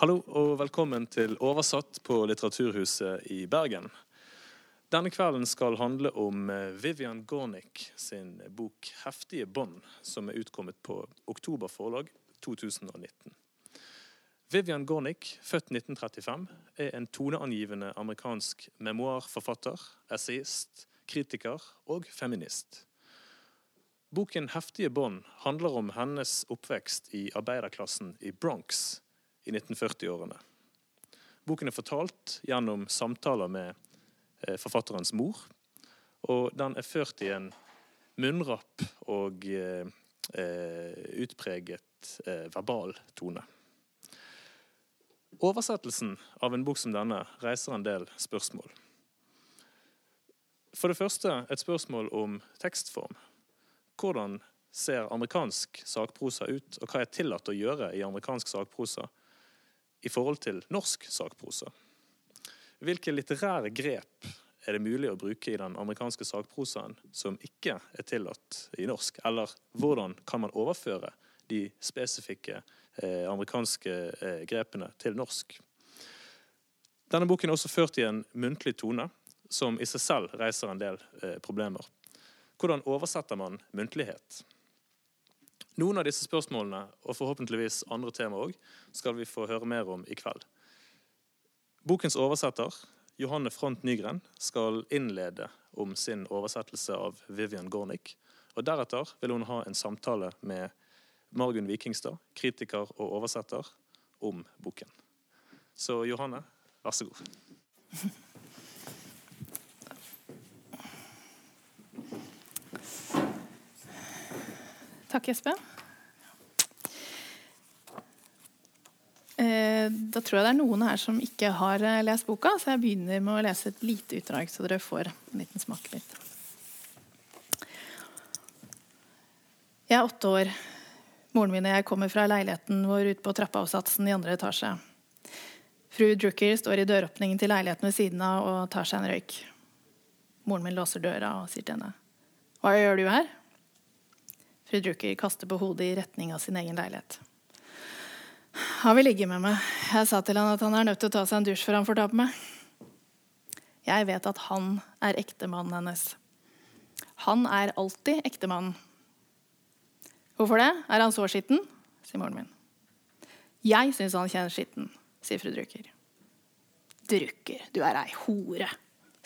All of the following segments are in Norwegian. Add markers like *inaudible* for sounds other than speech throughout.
Hallo og velkommen til Oversatt på Litteraturhuset i Bergen. Denne kvelden skal handle om eh, Vivian Gornick sin bok 'Heftige bånd', som er utkommet på Oktober forlag 2019. Vivian Gornick, født 1935, er en toneangivende amerikansk memoarforfatter, essayist, kritiker og feminist. Boken 'Heftige bånd' handler om hennes oppvekst i arbeiderklassen i Bronx i 1940-årene. Boken er fortalt gjennom samtaler med eh, forfatterens mor, og den er ført i en munnrapp og eh, eh, utpreget verbal tone. Oversettelsen av en bok som denne reiser en del spørsmål. For det første et spørsmål om tekstform. Hvordan ser amerikansk sakprosa ut, og hva er tillatt å gjøre i amerikansk sakprosa i forhold til norsk sakprosa? Hvilke litterære grep er det mulig å bruke i den amerikanske sakprosaen som ikke er tillatt i norsk? Eller hvordan kan man overføre de spesifikke eh, amerikanske eh, grepene til norsk? Denne boken er også ført i en muntlig tone, som i seg selv reiser en del eh, problemer. Hvordan oversetter man muntlighet? Noen av disse spørsmålene, og forhåpentligvis andre tema òg, skal vi få høre mer om i kveld. Bokens oversetter, Johanne Front Nygren, skal innlede om sin oversettelse av Vivian Gornick. Og deretter vil hun ha en samtale med Margunn Vikingstad, kritiker og oversetter, om boken. Så Johanne, vær så god. *laughs* Takk, Espen. Eh, Da tror jeg det er noen her som ikke har eh, lest boka, så jeg begynner med å lese et lite utdrag, så dere får en liten smakebit. Jeg er åtte år. Moren min og jeg kommer fra leiligheten vår ute på trappeavsatsen i andre etasje. Fru Drucker står i døråpningen til leiligheten ved siden av og tar seg en røyk. Moren min låser døra og sier til henne, 'Hva gjør du her?' Fru Drucker kaster på hodet i retning av sin egen leilighet. Han vil ligge med meg. Jeg sa til han at han er nødt til å ta seg en dusj før han får ta på meg. Jeg vet at han er ektemannen hennes. Han er alltid ektemannen. Hvorfor det? Er han så skitten? sier moren min. Jeg syns han kjenner skitten, sier fru Drucker. Drucker, du er ei hore,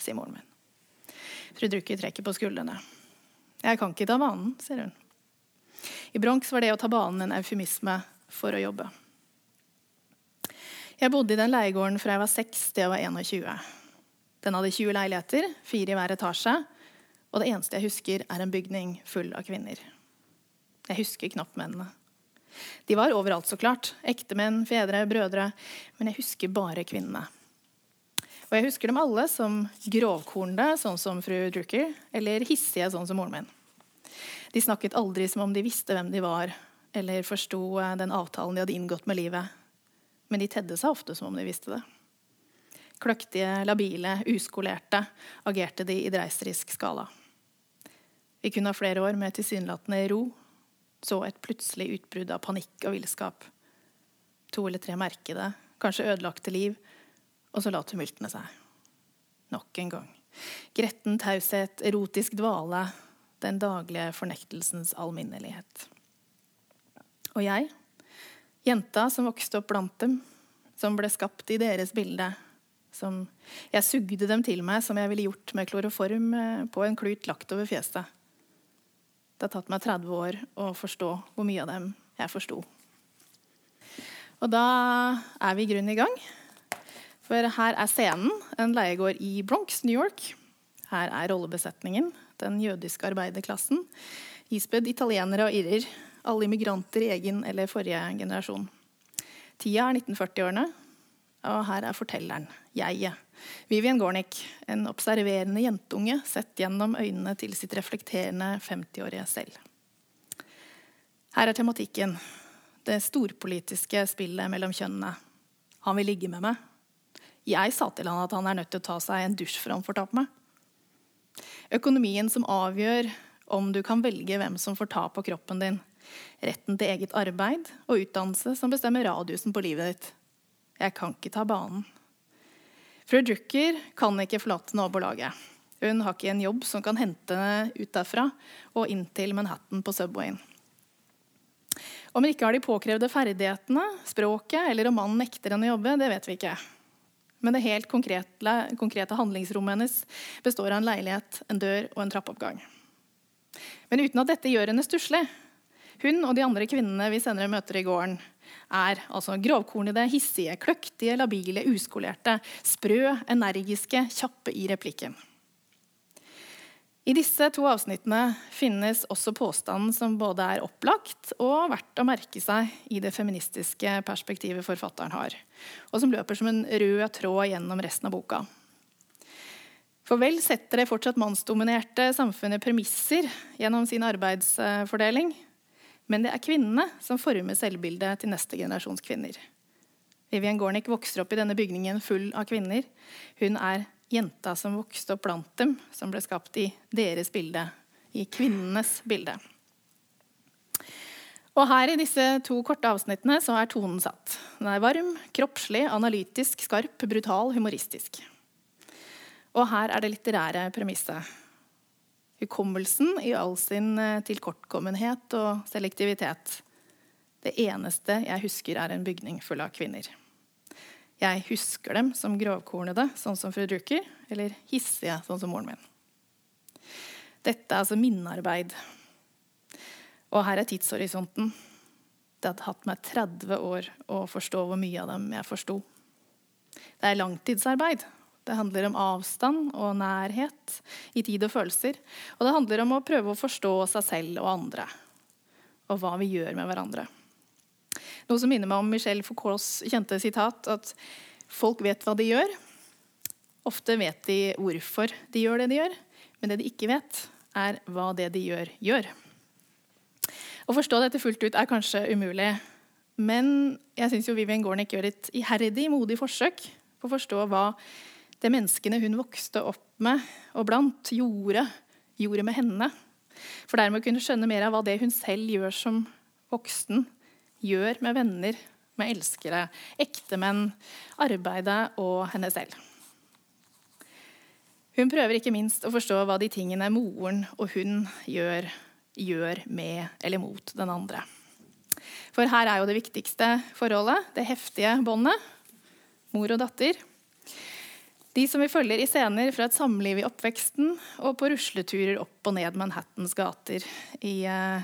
sier moren min. Fru Drucker trekker på skuldrene. Jeg kan ikke ta vanen, sier hun. I Bronx var det å ta banen en eufemisme for å jobbe. Jeg bodde i den leiegården fra jeg var 6 til jeg var 21. Den hadde 20 leiligheter, fire i hver etasje. Og det eneste jeg husker, er en bygning full av kvinner. Jeg husker knapt mennene. De var overalt, så klart. Ektemenn, fedre, brødre. Men jeg husker bare kvinnene. Og jeg husker dem alle som grovkornede, sånn som fru Drucker, eller hissige, sånn som moren min. De snakket aldri som om de visste hvem de var, eller forsto den avtalen de hadde inngått med livet. Men de tedde seg ofte som om de visste det. Kløktige, labile, uskolerte agerte de i dreiserisk skala. Vi kunne ha flere år med tilsynelatende ro, så et plutselig utbrudd av panikk og villskap. To eller tre merkede, kanskje ødelagte liv, og så la tumultene seg. Nok en gang. Gretten taushet, erotisk dvale, den daglige fornektelsens alminnelighet. Og jeg, jenta som vokste opp blant dem, som ble skapt i deres bilde, som jeg sugde dem til meg som jeg ville gjort med kloroform på en klut lagt over fjeset. Det har tatt meg 30 år å forstå hvor mye av dem jeg forsto. Og da er vi i grunnen i gang. For her er scenen, en leiegård i Bronx, New York. Her er rollebesetningen, den jødiske arbeiderklassen. Ispedd italienere og irrer. Alle immigranter i egen eller forrige generasjon. Tida er 1940-årene, og her er fortelleren, jeget. Vivian Gornick, en observerende jentunge sett gjennom øynene til sitt reflekterende 50-årige selv. Her er tematikken. Det storpolitiske spillet mellom kjønnene. Han vil ligge med meg. Jeg sa til han at han er nødt til å ta seg en dusj før han får ta på meg. Økonomien som avgjør om du kan velge hvem som får ta på kroppen din. Retten til eget arbeid og utdannelse som bestemmer radiusen på livet ditt. Jeg kan ikke ta banen. Fru Drucker kan ikke forlate nabolaget. Hun har ikke en jobb som kan hente henne ut derfra og inn til Manhattan på Subwayen. Om hun ikke har de påkrevde ferdighetene, språket eller om mannen nekter henne å jobbe, det vet vi ikke. Men det helt konkrete, konkrete handlingsrommet hennes består av en leilighet, en dør og en trappeoppgang. Men uten at dette gjør henne stusslig. Hun og de andre kvinnene vi senere møter i gården, er altså grovkornede, hissige, kløktige, labile, uskolerte, sprø, energiske, kjappe i replikken. I disse to avsnittene finnes også påstanden som både er opplagt og verdt å merke seg i det feministiske perspektivet forfatteren har, og som løper som en rød tråd gjennom resten av boka. For vel setter det fortsatt mannsdominerte samfunnet premisser gjennom sin arbeidsfordeling, men det er kvinnene som former selvbildet til neste generasjons kvinner. Vivian Gornick vokser opp i denne bygningen full av kvinner. Hun er jenta som vokste opp blant dem, som ble skapt i deres bilde, i kvinnenes bilde. Og her i disse to korte avsnittene så er tonen satt. Den er varm, kroppslig, analytisk, skarp, brutal, humoristisk. Og her er det litterære premisset. Hukommelsen i all sin eh, tilkortkommenhet og selektivitet. Det eneste jeg husker, er en bygning full av kvinner. Jeg husker dem som grovkornede, sånn som fru Drucker, eller hissige, sånn som moren min. Dette er altså minnearbeid. Og her er tidshorisonten. Det hadde hatt meg 30 år å forstå hvor mye av dem jeg forsto. Det er langtidsarbeid. Det handler om avstand og nærhet i tid og følelser. Og det handler om å prøve å forstå seg selv og andre. Og hva vi gjør med hverandre. Noe som minner meg om Michel Foucaults kjente sitat at folk vet hva de gjør. Ofte vet de hvorfor de gjør det de gjør, men det de ikke vet, er hva det de gjør, gjør. Å forstå dette fullt ut er kanskje umulig, men jeg syns Vivian Gornick gjør et iherdig, modig forsøk på å forstå hva det menneskene hun vokste opp med og blant, gjorde, gjorde med henne. For dermed å kunne skjønne mer av hva det hun selv gjør som voksen, gjør med venner, med elskere, ektemenn, arbeidet og henne selv. Hun prøver ikke minst å forstå hva de tingene moren og hun gjør, gjør med eller mot den andre. For her er jo det viktigste forholdet, det heftige båndet, mor og datter. De som vi følger i scener fra et samliv i oppveksten og på rusleturer opp og ned Manhattans gater i eh,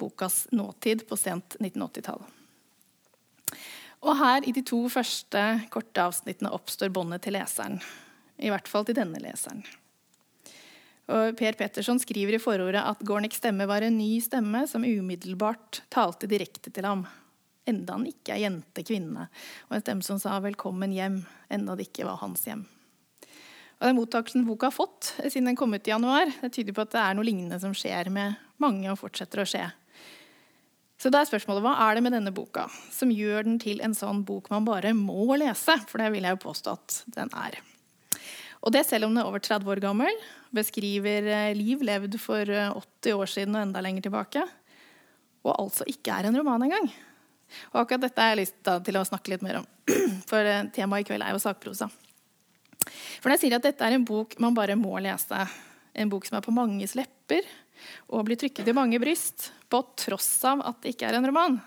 bokas nåtid på sent 1980-tall. Og her i de to første korte avsnittene oppstår båndet til leseren. I hvert fall til denne leseren. Og per Petterson skriver i forordet at Gorniks stemme var en ny stemme som umiddelbart talte direkte til ham. Enda han ikke er jente, kvinne, og en stemme som sa 'velkommen hjem', enda det ikke var hans hjem. Og den mottakelsen boka har fått siden den kom ut i januar, det tyder på at det er noe lignende som skjer med mange og fortsetter å skje. Så da er spørsmålet, Hva er det med denne boka som gjør den til en sånn bok man bare må lese? For det vil jeg jo påstå at den er. Og det selv om den er over 30 år gammel, beskriver eh, liv levd for 80 eh, år siden og enda lenger tilbake, og altså ikke er en roman engang. Og akkurat dette har jeg lyst til å snakke litt mer om, *clears throat* for eh, temaet i kveld er jo sakprosa. For når jeg sier at dette er en bok man bare må lese, en bok som er på manges lepper og blir trykket i mange bryst, på tross av at det ikke er en roman,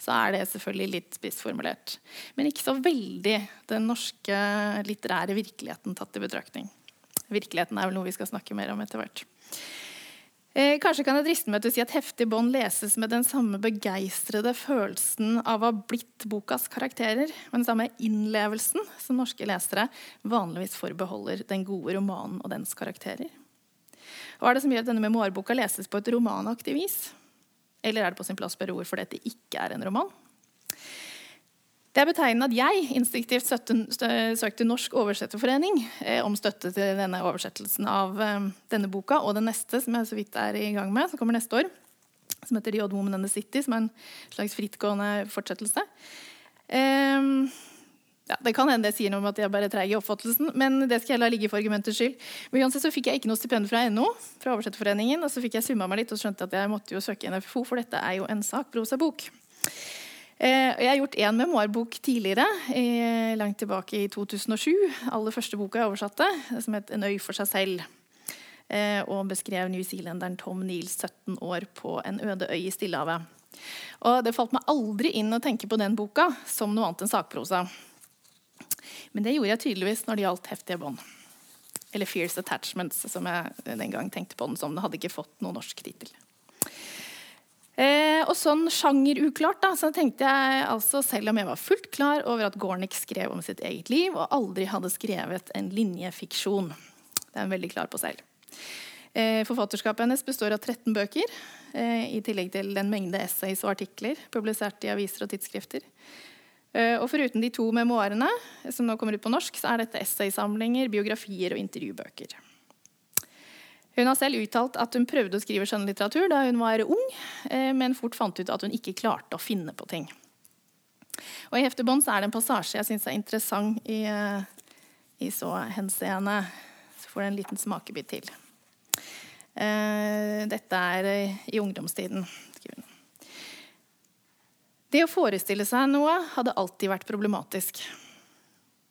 så er det selvfølgelig litt spissformulert. Men ikke så veldig den norske litterære virkeligheten tatt i betraktning. Virkeligheten er vel noe vi skal snakke mer om etter hvert. Eh, kanskje kan jeg driste meg til å si at heftig bånd leses med den samme begeistrede følelsen av å ha blitt bokas karakterer, og den samme innlevelsen som norske lesere vanligvis forbeholder den gode romanen og dens karakterer. Hva er det som gjør at denne memoarboka leses på et romanaktig vis? Eller er det på sin plass spørre hvorfor dette ikke er en roman? Det er betegnende at jeg instinktivt søkte Norsk oversetterforening eh, om støtte til denne oversettelsen av eh, denne boka og den neste, som jeg så vidt er i gang med, som kommer neste år. Som heter The Odd Woman and the City, som er en slags frittgående fortsettelse. Eh, ja, Det kan hende det sier noe om at jeg bare er treig i oppfattelsen, men det skal jeg la ligge for argumentets skyld. Men uansett så fikk jeg ikke noe stipend fra NO, fra Oversetterforeningen, og så fikk jeg summa meg litt og skjønte at jeg måtte jo søke NFFO, for dette er jo en sakprosabok. Eh, jeg har gjort én memoarbok tidligere, langt tilbake i 2007. Aller første boka jeg oversatte, som het 'En øy for seg selv'. Og beskrev newzealenderen Tom Neals 17 år på en øde øy i Stillehavet. Og det falt meg aldri inn å tenke på den boka som noe annet enn sakprosa. Men det gjorde jeg tydeligvis når det gjaldt heftige bånd. Eller 'Fierce Attachments', som jeg den gang tenkte på den som. Det hadde ikke fått noen norsk tittel. Eh, og sånn sjangeruklart da, så tenkte jeg altså, selv om jeg var fullt klar over at Gornick skrev om sitt eget liv og aldri hadde skrevet en linjefiksjon. Det er hun veldig klar på selv. Eh, forfatterskapet hennes består av 13 bøker, eh, i tillegg til den mengde essays og artikler publisert i aviser og tidsskrifter. Eh, og foruten de to memoarene som nå kommer ut på norsk, så er dette essaysamlinger, biografier og intervjubøker. Hun har selv uttalt at hun prøvde å skrive skjønnlitteratur da hun var ung, eh, men fort fant ut at hun ikke klarte å finne på ting. Og I Heftebånd er det en passasje jeg syns er interessant i, eh, i så henseende. Så får du en liten smakebit til. Dette er i ungdomstiden. Det å forestille seg noe hadde alltid vært problematisk.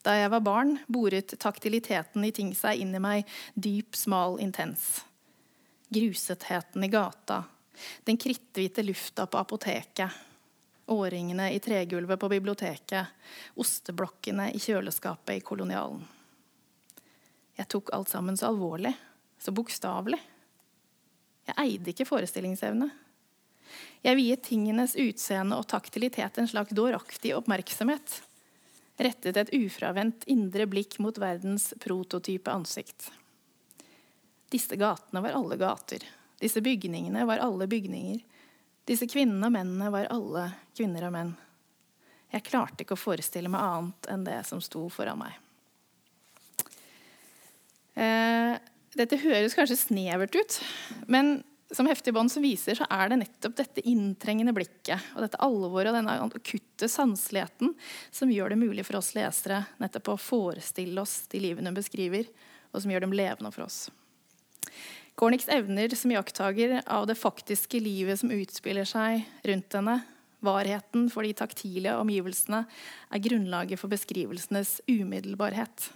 Da jeg var barn, boret taktiliteten i ting seg inn i meg, dyp, smal, intens. Grusetheten i gata, den kritthvite lufta på apoteket, årringene i tregulvet på biblioteket, osteblokkene i kjøleskapet i kolonialen. Jeg tok alt sammen så alvorlig, så bokstavelig. Jeg eide ikke forestillingsevne. Jeg viet tingenes utseende og taktilitet en slags dåraktig oppmerksomhet rettet et ufravendt indre blikk mot verdens prototype ansikt. Disse gatene var alle gater. Disse bygningene var alle bygninger. Disse kvinnene og mennene var alle kvinner og menn. Jeg klarte ikke å forestille meg annet enn det som sto foran meg. Eh, dette høres kanskje snevert ut, men som heftig bånd viser, så er det nettopp dette inntrengende blikket og dette alvoret og denne akutte sanseligheten som gjør det mulig for oss lesere nettopp å forestille oss de livene hun beskriver, og som gjør dem levende for oss. Gorniks evner som iakttager av det faktiske livet som utspiller seg rundt henne, varheten for de taktile omgivelsene, er grunnlaget for beskrivelsenes umiddelbarhet.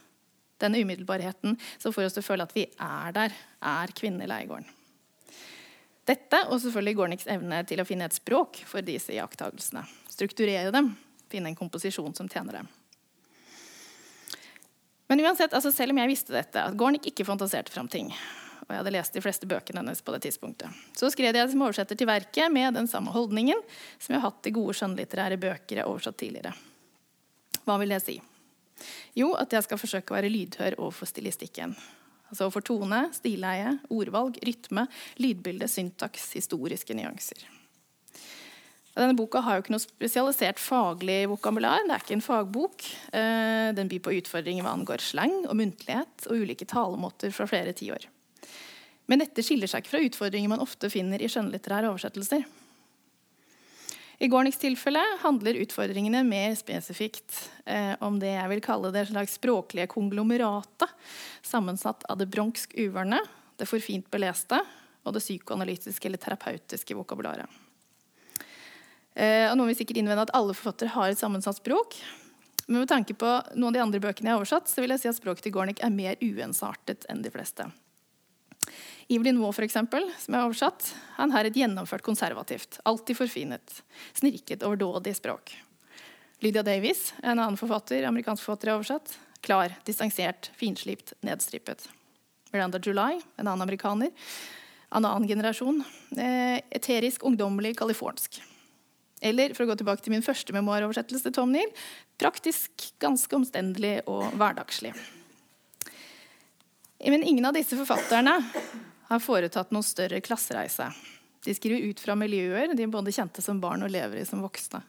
Denne umiddelbarheten som får oss til å føle at vi er der, er kvinnen i leiegården. Dette og selvfølgelig Gorniks evne til å finne et språk for disse iakttagelsene. Strukturere dem, finne en komposisjon som tjener dem. Men uansett, altså selv om jeg visste dette, at Gornik ikke fantaserte fram ting, og jeg hadde lest de fleste bøkene hennes på det tidspunktet, så skrev jeg det som oversetter til verket med den samme holdningen som jeg har hatt i gode skjønnlitterære bøker jeg oversatt tidligere. Hva vil det si? Jo, at jeg skal forsøke å være lydhør overfor stilistikken. Altså for tone, stileie, ordvalg, rytme, lydbilde, syntaks, historiske nyanser. Denne boka har jo ikke noe spesialisert faglig vokabular. Det er ikke en fagbok. Eh, den byr på utfordringer hva angår slang og muntlighet og ulike talemåter fra flere tiår. Men dette skiller seg ikke fra utfordringer man ofte finner i skjønnlitterære oversettelser. I Gorniks tilfelle handler utfordringene mer spesifikt eh, om det jeg vil kalle det slags språklige konglomeratet, sammensatt av det bronsk-uvørne, det for fint beleste og det psykoanalytiske eller terapeutiske vokabularet. Eh, og noen vil sikkert innvende at alle forfattere har et sammensatt språk. Men med tanke på noen av de andre bøkene jeg har oversatt, så vil jeg si at språket til Gornik er mer uensartet enn de fleste. Evelyn Waugh, eksempel, som er oversatt, han har et gjennomført konservativt, alltid forfinet, snirket, overdådig språk. Lydia Davies, en annen forfatter, amerikansk forfatter, er oversatt. Klar, distansert, finslipt, nedstripet. Miranda July, en annen amerikaner. En annen generasjon. Eh, eterisk, ungdommelig, californsk. Eller for å gå tilbake til min første memoaroversettelse, Tom Neal, praktisk, ganske omstendelig og hverdagslig. Men ingen av disse forfatterne har foretatt noen større klassereise. De skriver ut fra miljøer de både kjente som barn og lever i som voksne.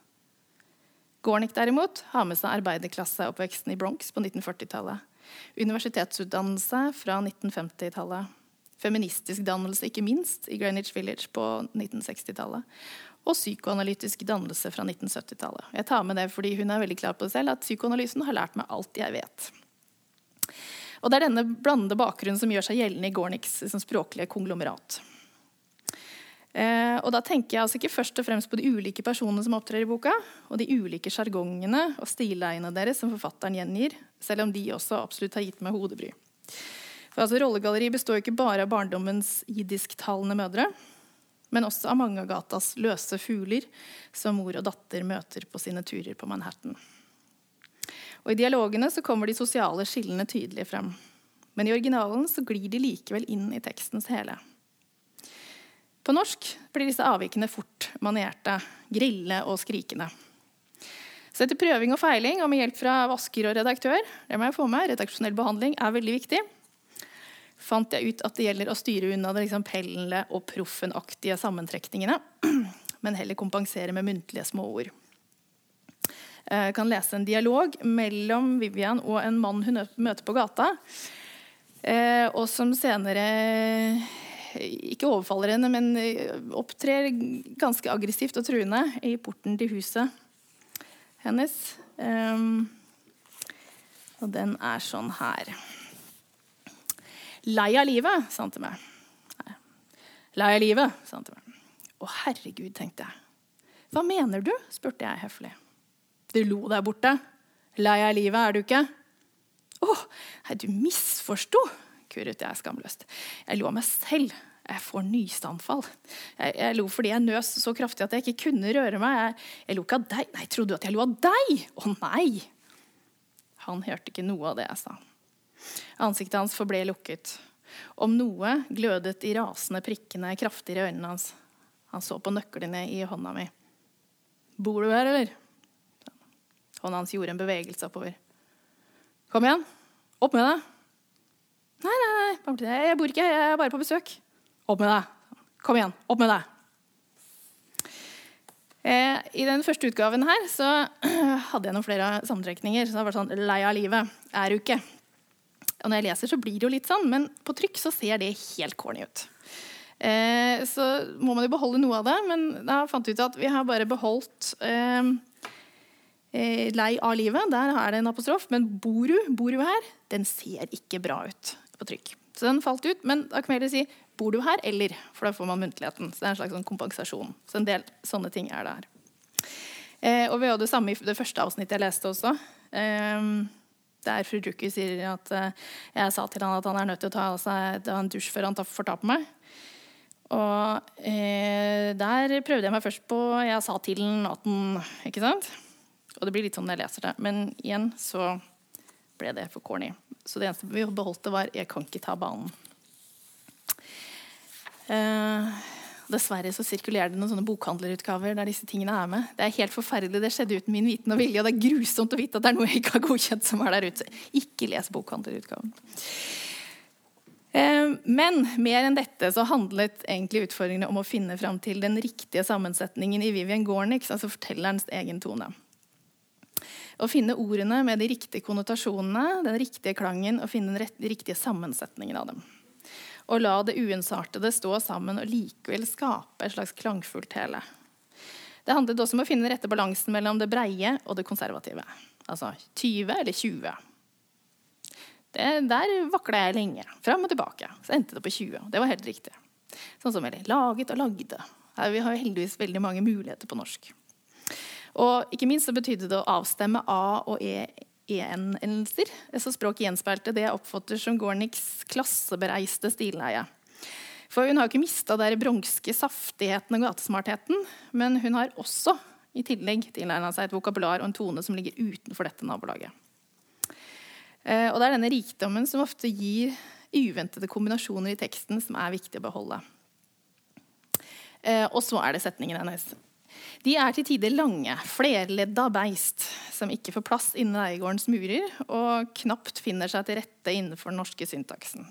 Gornick derimot har med seg arbeiderklasseoppveksten i Bronx på 1940-tallet. Universitetsutdannelse fra 1950-tallet. Feministisk dannelse, ikke minst, i Greenwich Village på 1960-tallet. Og psykoanalytisk dannelse fra 1970-tallet. Jeg tar med det fordi hun er veldig klar på det selv, at psykoanalysen har lært meg alt jeg vet. Og det er denne blandede bakgrunnen som gjør seg gjeldende i Gorniks liksom, språklige konglomerat. Eh, og da tenker jeg altså ikke først og fremst på de ulike personene som opptrer i boka, og de ulike sjargongene og stileiene deres som forfatteren gjengir, selv om de også absolutt har gitt meg hodebry. For altså, Rollegalleri består ikke bare av barndommens jiddisktalende mødre, men også av mange av gatas løse fugler som mor og datter møter på sine turer på Manhattan. Og I dialogene så kommer de sosiale skillene tydelig frem. Men i originalen så glir de likevel inn i tekstens hele. På norsk blir disse avvikene fort manierte, grille og skrikende. Så etter prøving og feiling og med hjelp fra vasker og redaktør, det må jeg få med, redaksjonell behandling er veldig viktig, fant jeg ut at det gjelder å styre unna de liksom pellende og proffenaktige sammentrekningene, *clears throat* men heller kompensere med muntlige småord. Jeg kan lese en dialog mellom Vivian og en mann hun møter på gata, eh, og som senere ikke overfaller henne, men opptrer ganske aggressivt og truende i porten til huset hennes. Og den er sånn her. Lei av livet, sa han til meg. Lei av livet, sa han til meg. Å, herregud, tenkte jeg. Hva mener du? spurte jeg høflig. Du lo der borte. Lei av livet, er du ikke? Å, du misforsto, kurret jeg skamløst. Jeg lo av meg selv. Jeg får nysanfall. Jeg, jeg, lo fordi jeg nøs så kraftig at jeg ikke kunne røre meg. Jeg, jeg lo ikke av deg. Nei, trodde du at jeg lo av deg? Å nei! Han hørte ikke noe av det jeg sa. Ansiktet hans forble lukket. Om noe glødet de rasende prikkene kraftigere i øynene hans. Han så på nøklene i hånda mi. Bor du her, eller? Hånda hans gjorde en bevegelse oppover. Kom igjen. Opp med deg. Nei, nei, nei, jeg bor ikke, jeg er bare på besøk. Opp med deg. Kom igjen. Opp med deg. Eh, I den første utgaven her så *clears throat* hadde jeg noen flere sammentrekninger. Så det var sånn Lei av livet er du ikke. Og når jeg leser, så blir det jo litt sånn, men på trykk så ser det helt corny ut. Eh, så må man jo beholde noe av det, men da fant vi ut at vi har bare beholdt eh, eh, lei av livet. Der er det en apostrof. Men Boru, Boru her, den ser ikke bra ut på trykk. Så den falt ut. Men da kan vi heller si bor du her, eller? For da får man muntligheten. Så det er en slags sånn kompensasjon. Så en del sånne ting er det her. Eh, og vi hadde det samme i det første avsnittet jeg leste også. Eh, der fru Drucker sier at eh, jeg sa til han at han er nødt til å ta, seg, altså, en dusj før han får ta på meg. Og eh, der prøvde jeg meg først på Jeg sa til han at han Ikke sant? Og det blir litt sånn når jeg leser det. Men igjen så ble det for corny. Så det eneste vi beholdt, var 'Jeg kan ikke ta banen'. Eh, Dessverre så sirkulerer det noen sånne bokhandlerutgaver der disse tingene er med. Det er helt forferdelig. Det skjedde uten min viten og vilje, og det er grusomt å vite at det er noe jeg ikke har godkjent som er der ute. Ikke les bokhandlerutgaven. Eh, men mer enn dette så handlet egentlig utfordringene om å finne fram til den riktige sammensetningen i Vivian Gornix, altså fortellerens egen tone. Å finne ordene med de riktige konnotasjonene, den riktige klangen og finne den riktige sammensetningen av dem Å la det uensartede stå sammen og likevel skape et slags klangfullt hele. Det handlet også om å finne den rette balansen mellom det breie og det konservative. Altså 20 eller 20. Det, der vakla jeg lenge. Fram og tilbake. Så endte det på 20. Det var helt riktig. Sånn som eller laget og lagde. Vi har heldigvis veldig mange muligheter på norsk. Og ikke minst så betydde det å avstemme A og E en-endelser. Så språket gjenspeilte det jeg oppfatter som Gorniks klassebereiste stilleie. For hun har ikke mista den bronske saftigheten og gatesmartheten, men hun har også i tillegg tilegna seg et vokabular og en tone som ligger utenfor dette nabolaget. Eh, og det er denne rikdommen som ofte gir uventede kombinasjoner i teksten som er viktig å beholde. Eh, og så er det setningen hennes. De er til tider lange, flerledda beist som ikke får plass innen leiegårdens murer, og knapt finner seg til rette innenfor den norske syntaksen.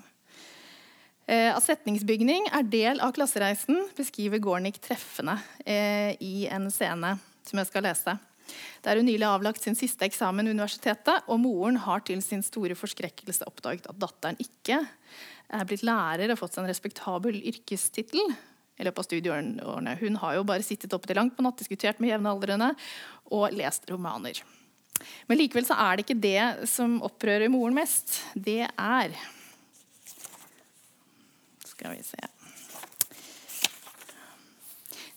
Eh, at setningsbygning er del av klassereisen, beskriver Gornik treffende eh, i en scene som jeg skal lese. Der hun nylig avlagt sin siste eksamen ved universitetet, og moren har til sin store forskrekkelse oppdaget at datteren ikke er blitt lærer og fått seg en respektabel yrkestittel, i løpet av studieårene. Hun har jo bare sittet oppe til langt på natt, diskutert med jevnaldrende og lest romaner. Men likevel så er det ikke det som opprører moren mest. Det er Skal vi se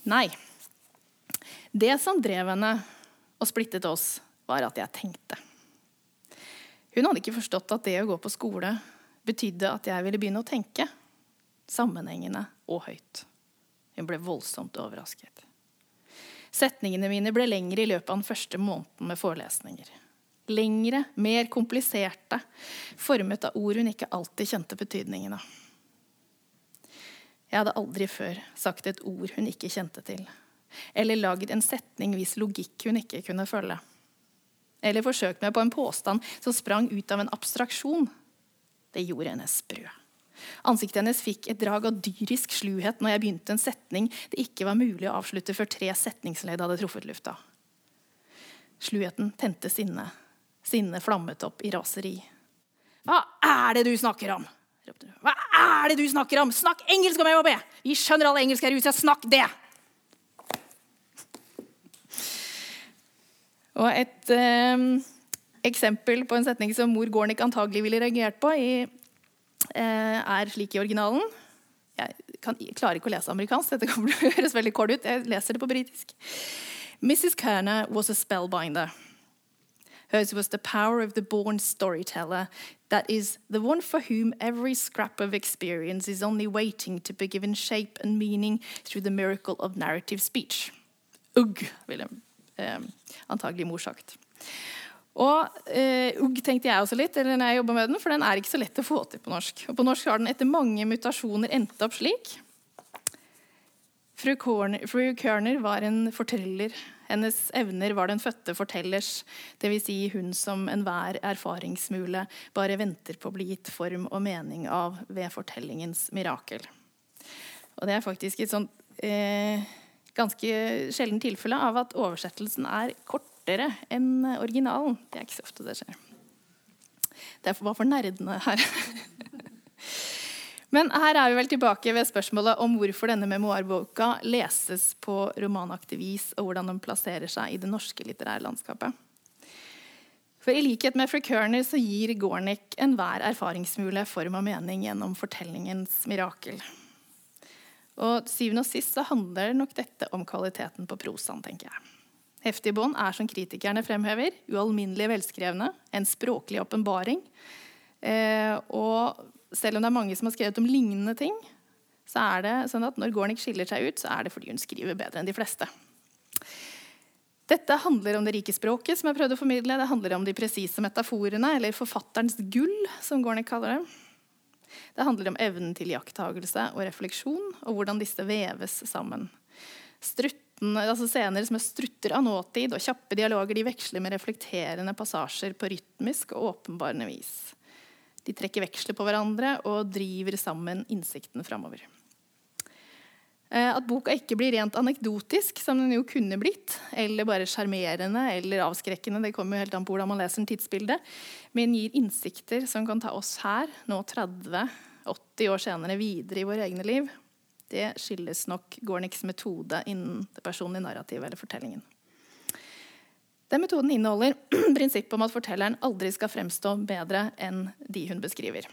Nei. Det som drev henne og splittet oss, var at jeg tenkte. Hun hadde ikke forstått at det å gå på skole betydde at jeg ville begynne å tenke. Sammenhengende og høyt. Hun ble voldsomt overrasket. Setningene mine ble lengre i løpet av den første måneden med forelesninger. Lengre, mer kompliserte, formet av ord hun ikke alltid kjente betydningen av. Jeg hadde aldri før sagt et ord hun ikke kjente til, eller lagd en setning hvis logikk hun ikke kunne følge. Eller forsøkt meg på en påstand som sprang ut av en abstraksjon. Det gjorde henne sprø. Ansiktet hennes fikk et drag av dyrisk sluhet når jeg begynte en setning det ikke var mulig å avslutte før tre setningsledd hadde truffet lufta. Sluheten tente sinne. Sinnet flammet opp i raseri. Hva er det du snakker om? Hva er det du snakker om? Snakk engelsk om MHB! Vi skjønner alle engelsk her ute. Snakk det! Og et eh, eksempel på en setning som mor Gornick antagelig ville reagert på, i er slik i originalen. Jeg kan, klarer ikke å lese amerikansk. Dette kommer til å *laughs* høres veldig kort ut. Jeg leser det på britisk. Mrs. Kerner was a spellbinder. Hers was the power of the born storyteller, that is, the one for whom every scrap of experience is only waiting to be given shape and meaning through the miracle of narrative speech. Ugg, ville um, antagelig mor sagt. Og eh, Ugg tenkte jeg også litt, eller når jeg med den, for den er ikke så lett å få til på norsk. Og på norsk har den etter mange mutasjoner endt opp slik. Fru, Corner, fru Körner var en forteller. Hennes evner var den fødte fortellers, dvs. Si hun som enhver erfaringsmule bare venter på å bli gitt form og mening av ved fortellingens mirakel. Og det er faktisk et sånt eh, ganske sjelden tilfelle av at oversettelsen er kort kortere enn originalen. Det er ikke så ofte det skjer. Det bare for nerdene her. *laughs* Men her er vi vel tilbake ved spørsmålet om hvorfor denne memoarboka leses på romanaktig vis, og hvordan den plasserer seg i det norske litterære landskapet. For I likhet med Kerner så gir Gornick enhver erfaringsmulig form og mening gjennom fortellingens mirakel. Og syvende og sist så handler nok dette om kvaliteten på prosaen, tenker jeg. Heftige bånd er, som kritikerne fremhever, ualminnelig velskrevne, en språklig åpenbaring. Eh, og selv om det er mange som har skrevet om lignende ting, så er det sånn at når Gornick skiller seg ut, så er det fordi hun skriver bedre enn de fleste. Dette handler om det rike språket, som jeg prøvde å formidle. Det handler om de presise metaforene, eller forfatterens gull, som Gornick kaller det. Det handler om evnen til iakttagelse og refleksjon, og hvordan disse veves sammen. Strutt altså scener som er strutter av nåtid, og kjappe dialoger de veksler med reflekterende passasjer på rytmisk og åpenbarende vis. De trekker veksler på hverandre og driver sammen innsikten framover. Eh, at boka ikke blir rent anekdotisk, som den jo kunne blitt, eller bare sjarmerende eller avskrekkende, det kommer jo helt an på hvordan man leser en tidsbilde, men gir innsikter som kan ta oss her, nå 30-80 år senere, videre i våre egne liv, det skilles nok Gornicks metode innen det personlige narrativet eller fortellingen. Den metoden inneholder *clears throat* prinsippet om at fortelleren aldri skal fremstå bedre enn de hun beskriver.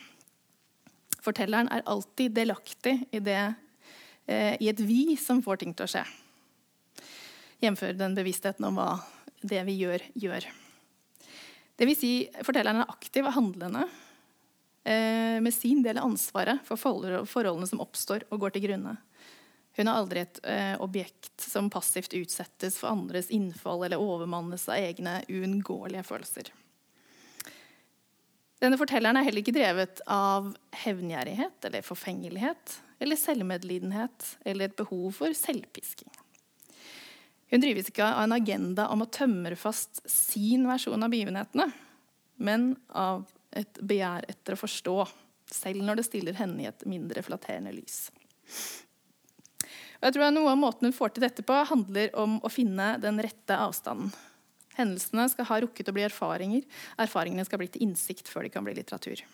Fortelleren er alltid delaktig i, det, eh, i et vi som får ting til å skje. Jf. den bevisstheten om hva det vi gjør, gjør. Det vil si, fortelleren er aktiv og handlende med sin del av ansvaret for forholdene som oppstår og går til grunne. Hun er aldri et eh, objekt som passivt utsettes for andres innfall eller overmannes av egne uunngåelige følelser. Denne fortelleren er heller ikke drevet av hevngjerrighet eller forfengelighet eller selvmedlidenhet eller et behov for selvpisking. Hun drives ikke av en agenda om å tømre fast sin versjon av begivenhetene, men av et begjær etter å forstå, selv når det stiller henne i et mindre flatterende lys. Og jeg tror at Noe av måten hun får til dette på, handler om å finne den rette avstanden. Hendelsene skal ha rukket å bli erfaringer. Erfaringene skal bli til innsikt før de kan bli litteratur.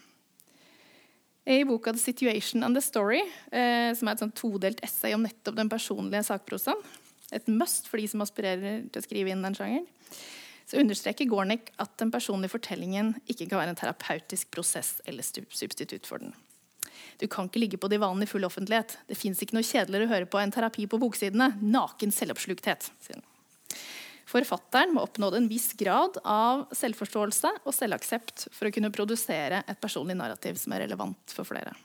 I boka 'The Situation and the Story', eh, som er et sånn todelt essay om nettopp den personlige sakprosaen, et must for de som aspirerer til å skrive inn den sjangeren, så understreker Gornick at den personlige fortellingen ikke kan være en terapeutisk prosess eller substitutt for den. Du kan ikke ligge på divanen i full offentlighet. Det fins ikke noe kjedeligere å høre på enn terapi på boksidene. Naken selvoppslukthet. sier han. Forfatteren må oppnå en viss grad av selvforståelse og selvaksept for å kunne produsere et personlig narrativ som er relevant for flere.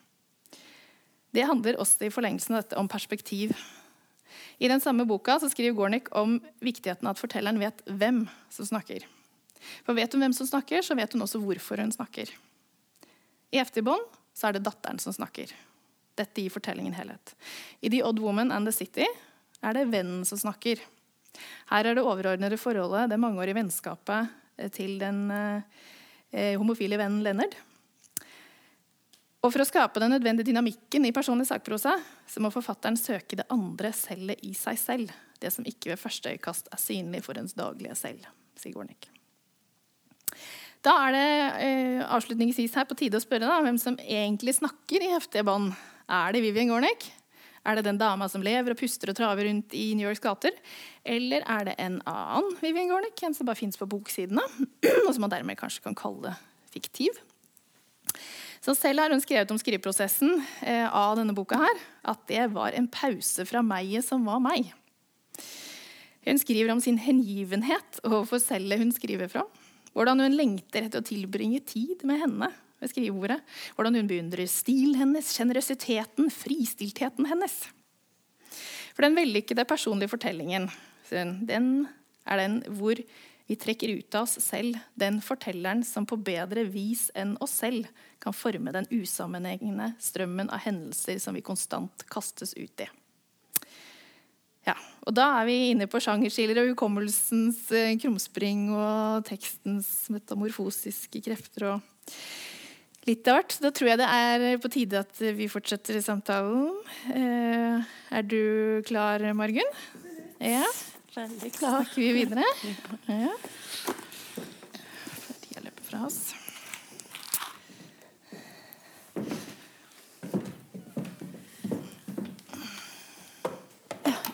Det handler også i forlengelsen av dette om perspektiv. I den samme boka skriver Gornick om viktigheten av at fortelleren vet hvem som snakker. For vet hun hvem som snakker, så vet hun også hvorfor hun snakker. I Efterbånd så er det datteren som snakker. Dette gir fortellingen helhet. I The Odd Woman and the City er det vennen som snakker. Her er det overordnede forholdet, det mangeårige vennskapet eh, til den eh, homofile vennen Leonard. Og For å skape den nødvendige dynamikken i personlig sakprosa så må forfatteren søke det andre cellet i seg selv. Det som ikke ved første øyekast er synlig for ens daglige selv. sier Gornik. Da er det eh, avslutningsvis her på tide å spørre da, hvem som egentlig snakker i heftige bånd. Er det Vivian Gornik? Er det den dama som lever og puster og traver rundt i New Yorks gater? Eller er det en annen Vivian Gornik, en som bare fins på boksidene, *clears throat* og som man dermed kanskje kan kalle fiktiv? Så selv har hun skrevet om skriveprosessen eh, av denne boka her, at det var en pause fra meget som var meg. Hun skriver om sin hengivenhet overfor cellet hun skriver fra. Hvordan hun lengter etter å tilbringe tid med henne ved skrivebordet. Hvordan hun beundrer stilen hennes, sjenerøsiteten, fristiltheten hennes. For den vellykkede personlige fortellingen den er den hvor vi trekker ut av oss selv den fortelleren som på bedre vis enn oss selv kan forme den usammenhengende strømmen av hendelser som vi konstant kastes ut i. Ja, og Da er vi inne på sjangerskiller og hukommelsens eh, krumspring og tekstens metamorfosiske krefter. og litt av hvert. Da tror jeg det er på tide at vi fortsetter samtalen. Eh, er du klar, Margunn? Ja. Veldig klar. Snakker vi videre? *laughs* Ja. Tida løper fra oss.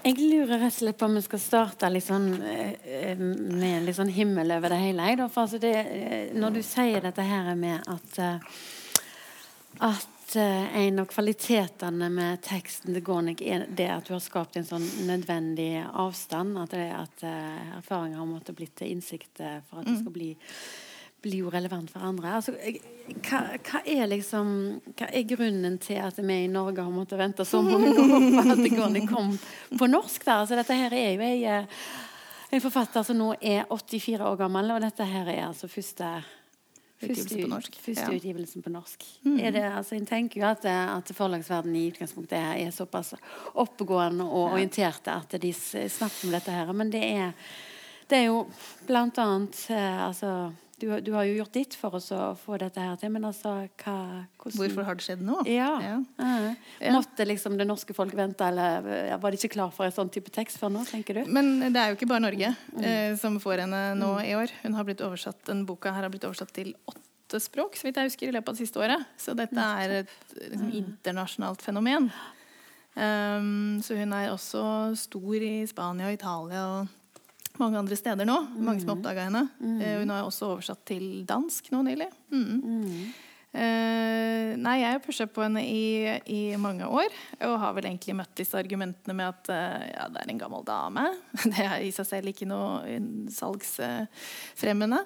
Jeg lurer rett og slett på om vi skal starte litt sånn, eh, med litt sånn himmel over det hele. For altså det, eh, når du sier dette her med at, eh, at en av kvalitetene med teksten til Gornik er det at du har skapt en sånn nødvendig avstand. At, det, at erfaringer har måttet bli til innsikt for at det skal bli bli relevant for andre. Altså, hva, hva, er liksom, hva, er grunnen til at vi i Norge har måttet vente så mange *laughs* år på at det går, kom på norsk? Der? Altså, dette her er jo en, eh, en forfatter som nå er 84 år gammel, og dette her er altså første Første, på norsk. første ja. utgivelsen på norsk. Mm. Det, altså, jeg tenker jo at, at forlagsverdenen i utgangspunktet er såpass oppegående og ja. orienterte at de snakker om dette her. Men det er, det er jo blant annet eh, altså du, du, har jo gjort ditt for oss å få dette her til, men altså hva, hvordan... Hvorfor har det skjedd nå? Ja. ja. ja. Måtte liksom det norske folk vente, eller var de ikke klar for en sånn type tekst før nå, tenker du? Men det er jo ikke bare Norge mm. eh, som får henne nå mm. i år. Hun har blitt oversatt, Den boka her har blitt oversatt til åtte språk, så vidt jeg husker, i løpet av det siste året. Så dette er et liksom, internasjonalt fenomen. Um, så hun er også stor i Spania og Italia og mange andre steder nå. Mange som har oppdaga henne. Mm. Uh, hun har også oversatt til dansk nå nylig. Mm. Uh, nei, jeg har pusha på henne i, i, mange år og har vel egentlig møtt disse argumentene med at uh, ja, det er en gammel dame. *laughs* Det er i seg selv ikke noe salgsfremmende.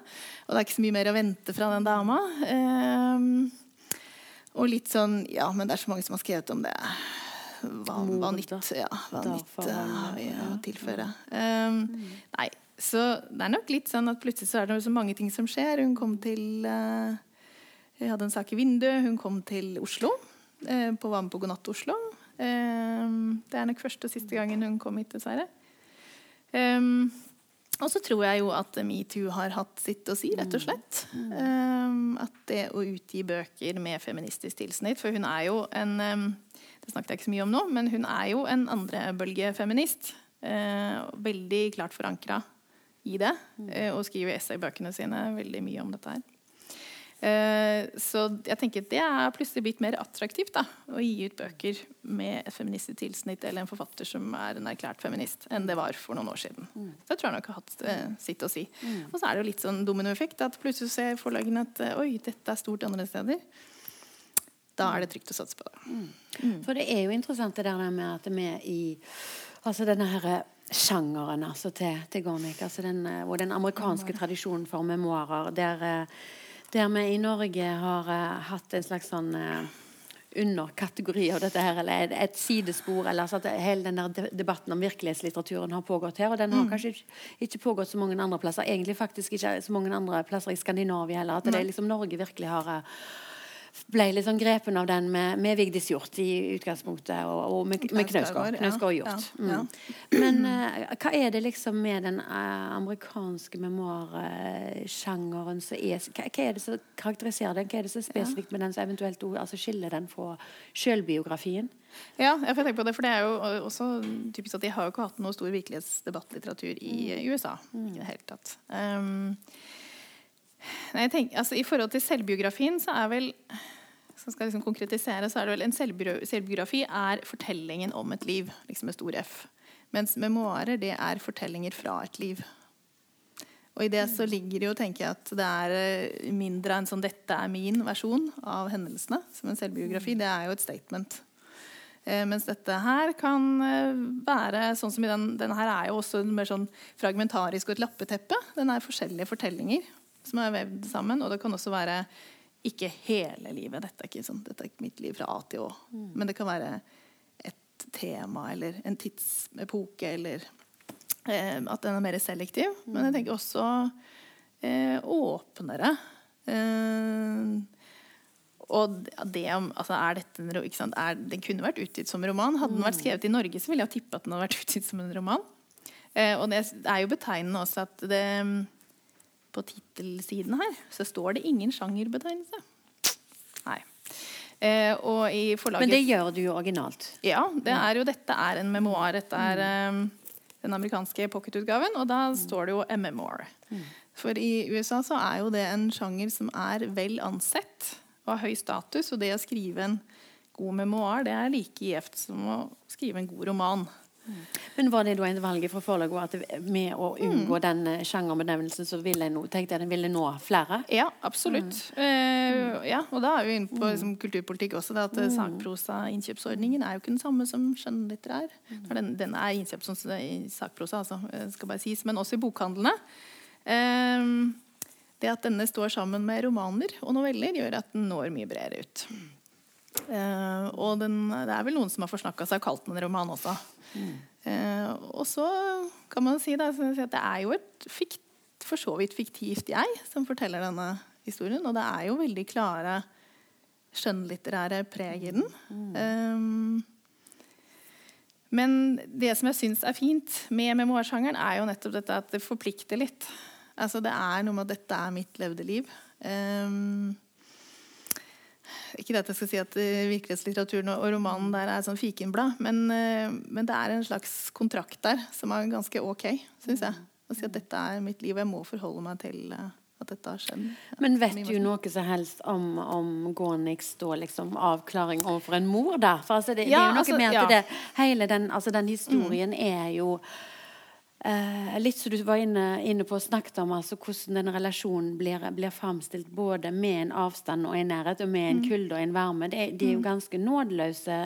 Og det er ikke så mye mer å vente fra den dama. og litt sånn Ja, men det er så mange som har skrevet om det hva, hva nytt, ja, hva nytt uh, har vi å tilføre? Um, nei, så det er nok litt sånn at plutselig så er det så mange ting som skjer. Hun kom til uh, Jeg hadde en sak i vinduet. Hun kom til Oslo. Uh, på Var med på God natt Oslo. Um, det er nok første og siste gangen hun kom hit, dessverre. Um, og så tror jeg jo at metoo har hatt sitt å si, rett og slett. Um, at det å utgi bøker med feministisk tilsnitt For hun er jo en det snakket jeg ikke så mye om nå, men hun er jo en andrebølgefeminist. Eh, veldig klart forankra i det. Eh, og skriver essaybøkene sine veldig mye om dette her. Eh, så jeg tenker det er plutselig blitt mer attraktivt da, å gi ut bøker med et feministisk tilsnitt eller en forfatter som er en erklært feminist, enn det var for noen år siden. Mm. Det tror jeg nok har hatt eh, sitt å si. Mm. Og så er det jo litt sånn dominoeffekt at plutselig ser forlagene at oi, dette er stort andre steder Da er det trygt å satse på det. Mm. For det er jo interessant det der med at vi i altså denne her eh, sjangeren altså til, til Gornik, altså den, eh, og den amerikanske tradisjonen for memoarer, der, eh, der vi i Norge har uh, hatt en slags sånn uh, underkategori av dette her, eller et sidespor. eller altså at Hele den der debatten om virkelighetslitteraturen har pågått her. Og den har mm. kanskje ikke pågått så mange andre plasser. Egentlig faktisk ikke så mange andre plasser i Skandinavia heller. At det er liksom Norge virkelig har ble litt sånn grepen av den med, med Vigdis Hjort i utgangspunktet, og, og med, med Knausgård og ja. Mm. Men uh, hva er det liksom med den uh, amerikanske memoarsjangeren som er hva, hva, er det som karakteriserer den? Hva er det som er spesifikt med den som eventuelt altså skiller den fra sjølbiografien? Ja, jeg får tenke på det, for det er jo også typisk at de har jo ikke hatt noe stor virkelighetsdebattlitteratur i mm. USA. Mm. i det hele tatt. Um, Nei, tenker, altså, I forhold til selvbiografien så er vel som skal liksom konkretisere, så er det vel en selvbiografi er fortellingen om et liv, liksom med stor F. Mens memoarer det er fortellinger fra et liv. Og i det så ligger det jo, tenker jeg, at det er eh, mindre enn sånn 'dette er min versjon' av hendelsene. Som en selvbiografi. Det er jo et statement. Eh, mens dette her kan eh, være sånn som i den, denne her er jo også mer sånn fragmentarisk og et lappeteppe. Den er forskjellige fortellinger som er vevd sammen. Og det kan også være ikke hele livet. Dette er ikke, sånn, dette er ikke mitt liv fra A til Å. Mm. Men det kan være et tema eller en tidsepoke eller eh, at den er mer selektiv. Mm. Men jeg tenker også eh, åpnere. Eh, og det om, altså er dette er, Den kunne vært utgitt som roman. Hadde den vært mm. skrevet i Norge, så ville jeg tippe at den hadde vært *laughs* utgitt som en roman. Eh, og det er jo betegnende også at det på tittelsiden her så står det ingen sjangerbetegnelse. Nei. Eh, og i forlaget Men det gjør du jo originalt. Ja. det er jo, dette er en memoar. Dette er um, den amerikanske pocketutgaven, og da står det jo 'a memoir'. Mm. For i USA så er jo det en sjanger som er vel ansett og har høy status. Og det å skrive en god memoar det er like gjevt som å skrive en god roman. Men var det da en valg fra forlaget at med å unngå mm. den eh, sjangerbenevnelsen, så ville jeg, tenkte jeg den ville nå flere? Ja, absolutt. Mm. Uh, ja, og da er vi inne på mm. liksom, kulturpolitikk også. Det at mm. Sakprosa-innkjøpsordningen er jo ikke den samme som skjønnlitterær. Mm. Den, den, er innkjøpt som sakprosa, altså, skal bare sies, men også i bokhandlene. Uh, det at denne står sammen med romaner og noveller, gjør at den når mye bredere ut. Uh, og den, det er vel noen som har forsnakka seg og kalt den en roman også. Mm. Uh, og så kan man si, da, at det er jo et fikt, for så vidt fiktivt jeg som forteller denne historien. Og det er jo veldig klare skjønnlitterære preg i den. Mm. Um, men det som jeg syns er fint med memoarsjangeren, er jo nettopp dette at det forplikter litt. Altså Det er noe med at dette er mitt levde liv. Um, ikke at jeg skal si at uh, virkelighetslitteraturen og, romanen der er sånn fikenblad, men, uh, men, det er en slags kontrakt der som er ganske ok, syns jeg. Å si at dette er mitt liv, og jeg må forholde meg til uh, at dette har skjedd. Men vet du noe som helst om, om Gorniks liksom, avklaring overfor en mor da? For altså, det, ja, det, er jo noe altså, med at ja. det, hele den, altså, den historien mm. er jo Eh, litt som du var inne, inne på og snakket om, altså hvordan den relasjonen blir, blir framstilt både med en avstand og en nærhet, og med en mm. kulde og en varme. De, de er jo mm. ganske nådeløse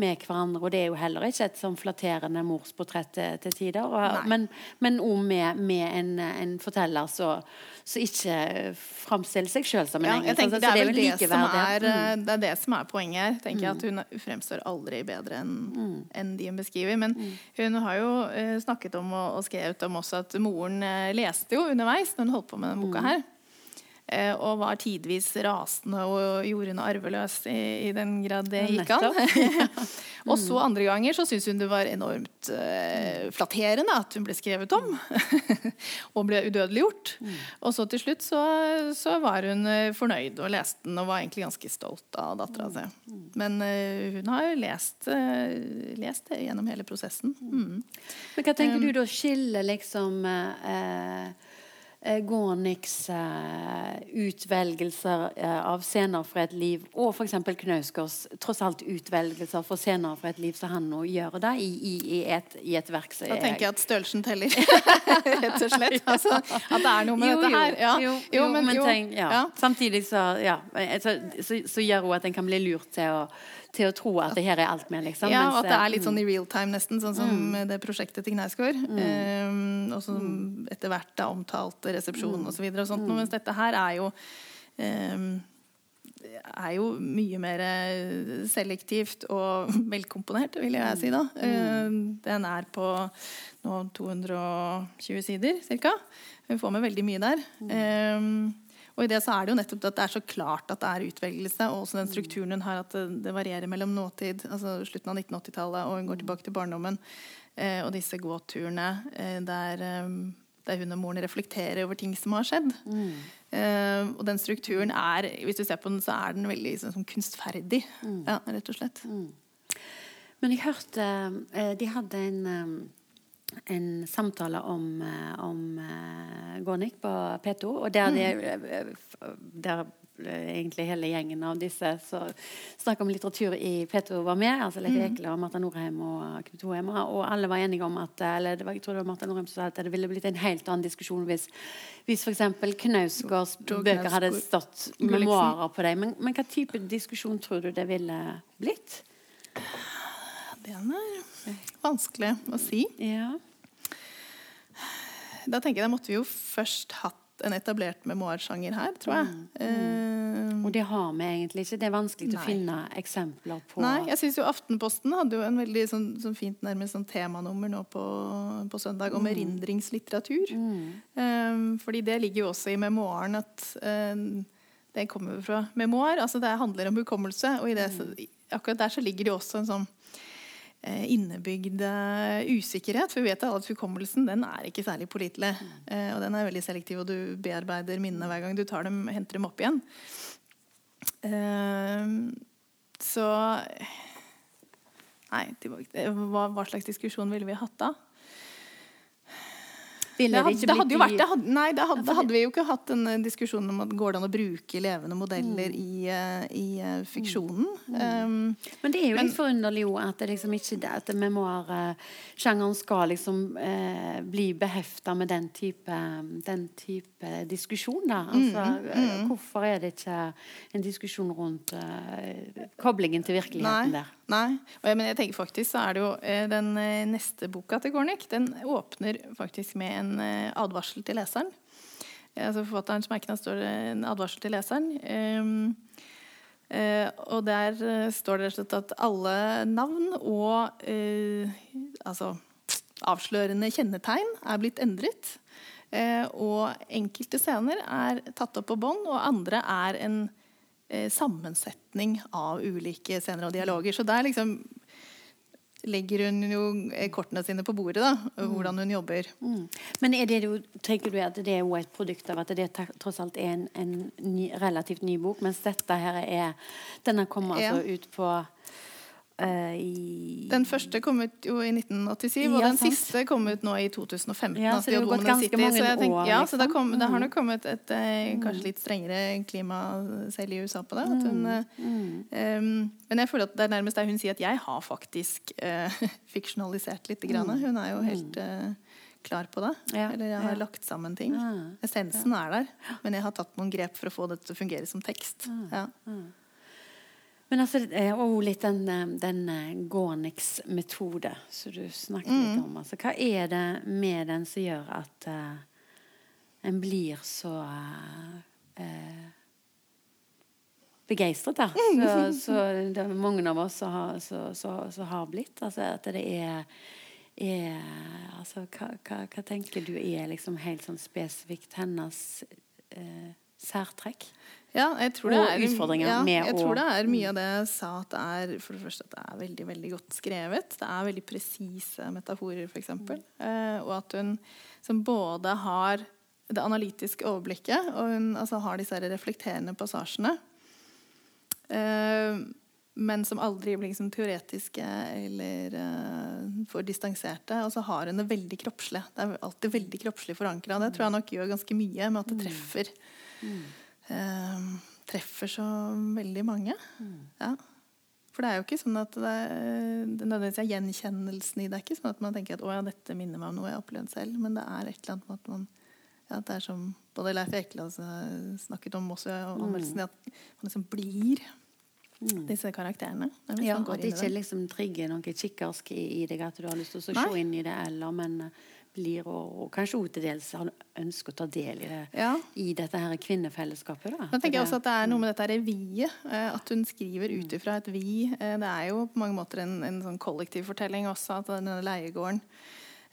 med hverandre, og det er jo heller ikke et sånn flatterende morsportrett til, til tider. Og, men òg med, med en, en, forteller som ikke framstiller seg sjøl som en ja, engel. Altså, det, er det, som er, mm. det er det som er poenget her. tenker jeg, mm. at Hun fremstår aldri bedre enn mm. en de hun beskriver. Men hun har jo uh, snakket om og, og skrevet om også at moren uh, leste jo underveis når hun holdt på med denne boka mm. her. Eh, og var tidvis rasende og gjorde henne arveløs i, i den grad det gikk an. *laughs* og så andre ganger så syntes hun det var enormt uh, flatterende at hun ble skrevet om. *laughs* og ble udødeliggjort. Mm. Og så til slutt så, så, var hun fornøyd og leste den og var egentlig ganske stolt av dattera si. Mm. Men uh, hun har lest, uh, lest det gjennom hele prosessen. Mm. Men hva tenker um, du da skiller liksom uh, eh, Gorniks eh, utvelgelser eh, av scener fra et liv, og f.eks. Knausgårds tross alt utvelgelser for scener fra et liv som han nå gjør det i, i, i, et, i et verk Da tenker jeg at størrelsen teller, *laughs* rett og slett. Altså, at det er noe med jo, dette her. Ja. Jo, jo, men, jo, tenk, ja. ja. Samtidig så, ja, så, så, så gjør hun at en kan bli lurt til å, til å tro at det her er alt med, liksom. Ja, og at det er litt mm. sånn i real time, nesten. Sånn som Mm. det prosjektet til Knausgård. Um, og som etter hvert er omtalt resepsjon Mm. og så og sånt. Mens dette her er jo um, er jo mye mer eh, selektivt og *laughs* velkomponert, vil jeg si da. Um, den er på nå 220 sider ca. Vi får med veldig mye der. Um, og i det så er det jo nettopp at det er så klart at det er utvelgelse, og også den strukturen hun har, at det, varierer mellom nåtid, altså slutten av 1980-tallet, og hun går tilbake til barndommen, eh, og disse gåturene eh, der, eh, der hun og moren reflekterer over ting som har skjedd. Eh, og den strukturen er, hvis du ser på den, så er den veldig sånn, som kunstferdig, ja, rett og slett. Men jeg hørte De hadde en, en samtale om, eh, om eh, Gornik på P2, og der, det, eh, der egentlig hele gjengen av disse som snakket om litteratur i P2 var med. altså Leif Ekle og Marta Norheim og Knut Hoema Og alle var enige om at eller det var, jeg tror det var Marta Norheim som sa at det ville blitt en helt annen diskusjon hvis, hvis f.eks. Knausgårds bøker hadde stått memoarer på dem. Men, men hva type diskusjon tror du det ville blitt? Den er vanskelig å si. Ja. Da tenker jeg da måtte vi jo først hatt en etablert memoarsjanger her, tror jeg. Eh, Og det har vi egentlig ikke. Det er vanskelig å finne eksempler på Nei, jeg syns jo Aftenposten hadde jo en veldig sånn, sånn fint nærmest sånn temanummer nå på, på søndag Mm. om Mm. Um, fordi det ligger jo også i memoaren at um, det kommer fra memoar. Altså det handler om hukommelse. Og i det, så, Mm. akkurat der så ligger det jo også en sånn innebygd eh, usikkerhet. For vi vet at hukommelsen den er ikke særlig pålitelig. Eh, og den er veldig selektiv, og du bearbeider minnene hver gang du tar dem, henter dem opp igjen. Eh, så Nei. Hva slags diskusjon ville vi hatt da? Ville Det ikke det hadde jo vært, det hadde, nei, det hadde, da hadde vi jo ikke hatt en eh, diskusjon om at går det an å bruke levende modeller Mm. i, eh, i eh, fiksjonen. Um, Men det er jo Men- litt forunderlig jo at det liksom ikke det, at memoarsjangeren skal liksom eh, bli behefta med den type, den type diskusjon, da. Altså, mm, Hvorfor er det ikke en diskusjon rundt eh, koblingen til virkeligheten nei, der? Nei. Men jeg tenker faktisk så er det jo eh, den eh, neste boka til Gornik, den åpner faktisk med en eh, advarsel til leseren. Altså Forfatterens merknad står en advarsel til leseren. Um, eh, og der står det rett og slett at alle navn og altså avslørende kjennetegn er blitt endret. Og enkelte scener er tatt opp på bånd, og andre er en sammensetning av ulike scener og dialoger. Så der liksom legger hun jo eh, kortene sine på bordet, da, hvordan hun jobber. Mm. Men er det tenker du at det er et produkt av at det tross alt er en, en ny, relativt ny bok, mens dette her er Denne kommer altså Ja. ut på eh, i Den første kom ut jo i 1987, og den sant. siste kom ut nå i 2015. Ja, altså så det har gått ganske City, mange så tenker- år, Ja, så det, liksom. kom, det har nok kommet et eh, kanskje litt strengere klima selv i USA på det. Hun, eh, um, men jeg føler at det er nærmest der hun sier at jeg har faktisk eh, *laughs* fiksjonalisert litt. Grann. Hun er jo helt eh, klar på det. Ja, Eller jeg har ja. lagt sammen ting. Ja, Essensen er der, men jeg har tatt noen grep for å få det til å fungere som tekst. Ja. Men altså, eh, og litt den, eh, den eh, Gorniks metode som du snakket litt om. Altså, hva er det med den som gjør at uh, en blir så uh, begeistret, da? Så, så det er mange av oss som har, så, så, så har blitt. Altså at det er, er altså, hva, hva, hva tenker du er liksom helt sånn spesifikt hennes eh, særtrekk? Ja, jeg tror det Og er, utfordringer ja, med jeg å- tror det er mye av det jeg sa, at det er for det første at det er veldig veldig godt skrevet. Det er veldig presise metaforer, f.eks. Eh, og at hun som både har det analytiske overblikket, og hun altså, har disse reflekterende passasjene. Eh, men som aldri blir liksom teoretiske eller uh, for distanserte. Og så har hun det veldig kroppslig. Det er alltid veldig kroppslig forankra. Det tror jeg nok gjør ganske mye med at det treffer. Uh, treffer så veldig mange. Ja. For det er jo ikke sånn at det, det nødvendigvis er gjenkjennelsen i det. er ikke sånn at man tenker at å ja, dette minner meg om noe jeg har opplevd selv. Men det er et eller annet med at man ja, det er som både Leif Ekeland snakket om også og anmeldelsen, at man liksom blir Mm. disse karakterene. Ja, At det ikke liksom trigger noe kikkersk i, i, deg, at du har lyst til å se inn i det, eller men eh, blir og, og kanskje også til dels ønsker å ta del i det ja. i dette her kvinnefellesskapet. Da. Jeg tenker også at det er noe med dette reviet. Eh, at hun skriver ut ifra et vi. Eh, det er jo på mange måter en, en sånn kollektivfortelling også, at denne leiegården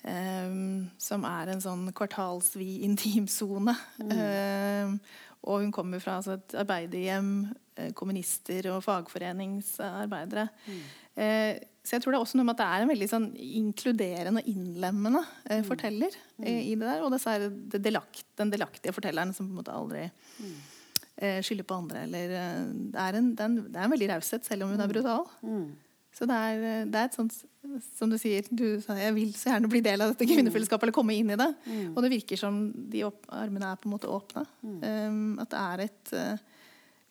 um, som er en sånn kvartalsvid *laughs* intimsone. Mm. Um, og hun kommer fra altså, et arbeiderhjem, kommunister og fagforeningsarbeidere. Mm. Eh, så jeg tror det er også noe med at det er en veldig sånn inkluderende og innlemmende eh, mm. forteller mm. Eh, i det der. Og dessverre det delakt, den delaktige fortelleren som på en måte aldri mm. eh, skylder på andre. Eller, eh, det, er en, det, er en, det, er en, veldig raushet, selv om hun er mm. brutal. Mm. Så det er, det er, et sånt Som du sier, du sa jeg vil så gjerne bli del av dette kvinnefellesskapet eller komme inn i det. Mm. Og det virker som de opp, armene er på en måte åpne. Mm. Um, at det er et uh,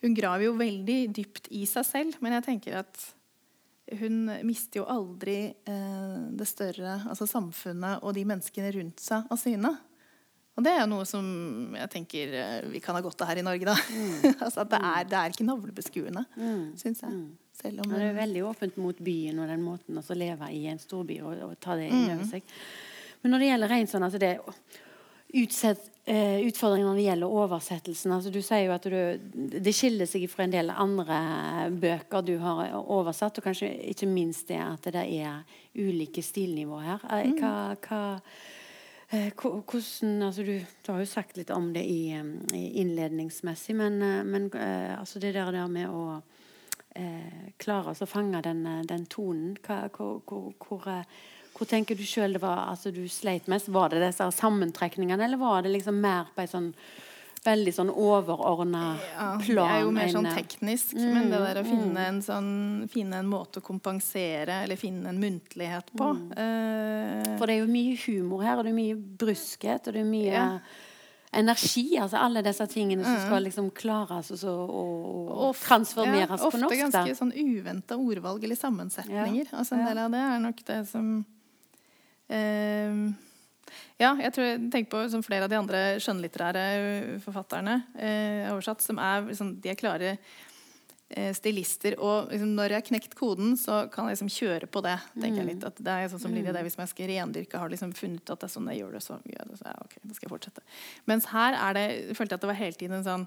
Hun graver jo veldig dypt i seg selv, men jeg tenker at hun mister jo aldri uh, det større, altså samfunnet og de menneskene rundt seg av syne. Og det er jo noe som jeg tenker uh, vi kan ha godt av her i Norge, da. Mm. *laughs* altså at det er, det er ikke navlebeskuende, mm. syns jeg. Mm. Selv om, det er veldig åpent mot byen og den måten å leve i en storby og, og ta det inn over mm. seg. Men når det gjelder rein sånn altså det utsett, uh, utfordringer når det gjelder oversettelsen altså Du sier jo at du, det skiller seg fra en del andre bøker du har oversatt, og kanskje ikke minst det at det er ulike stilnivåer her. Eh, mm. Hva, hva eh, hvordan, altså du, du, har jo sagt litt om det i, i innledningsmessig, men, men altså det der, der med å eh, klare å fange den, eh, den tonen? Hva, hvor, hvor, hvor, eh, hvor, tenker du sjøl det var altså du sleit mest? Var det disse sammentrekningene, eller var det liksom mer på en sånn veldig sånn overordna ja, plan. Det er jo mer sånn eh, teknisk, mm, men det der å finne, mm. en sånn, finne en måte å kompensere eller finne en muntlighet på mm. uh, For det er jo mye humor her, og det er mye bruskhet, og det er mye ja energi. altså Alle disse tingene som skal mm. liksom klares og, og, og transformeres ja, på norsk. Ofte ganske sånn uventa ordvalg eller sammensetninger. Ja. altså En del av det er nok det som eh, Ja, jeg tror jeg tenker på som flere av de andre skjønnlitterære forfatterne eh, oversatt, som er liksom, de er klare Eh, stilister. Og liksom, når jeg har knekt koden, så kan jeg liksom kjøre på det. tenker jeg mm. litt, at det er sånn som Lydia Davis, jeg skal rendyrke, har liksom funnet at det er sånn jeg gjør det, så gjør det, så ja, ok, da skal jeg fortsette. Mens her er det, jeg følte at det var hele tiden en sånn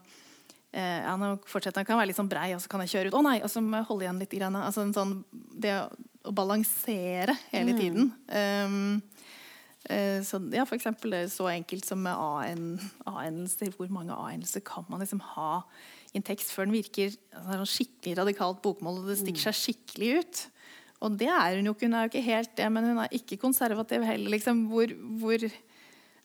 eh, ja, nå fortsetter han kan være litt sånn brei, og så kan jeg kjøre ut. Å nei! Og så må jeg holde igjen litt. Grann. Altså en sånn, det å, å balansere hele mm. tiden. Mm. Um, eh, så, ja, for eksempel det så enkelt som med A-endelser. Hvor mange A-endelser kan man liksom ha? i en tekst før den virker altså, skikkelig radikalt bokmål, og det stikker seg skikkelig ut. Og det er hun jo ikke. Hun er jo ikke helt det, men hun er ikke konservativ heller. Liksom, hvor, hvor,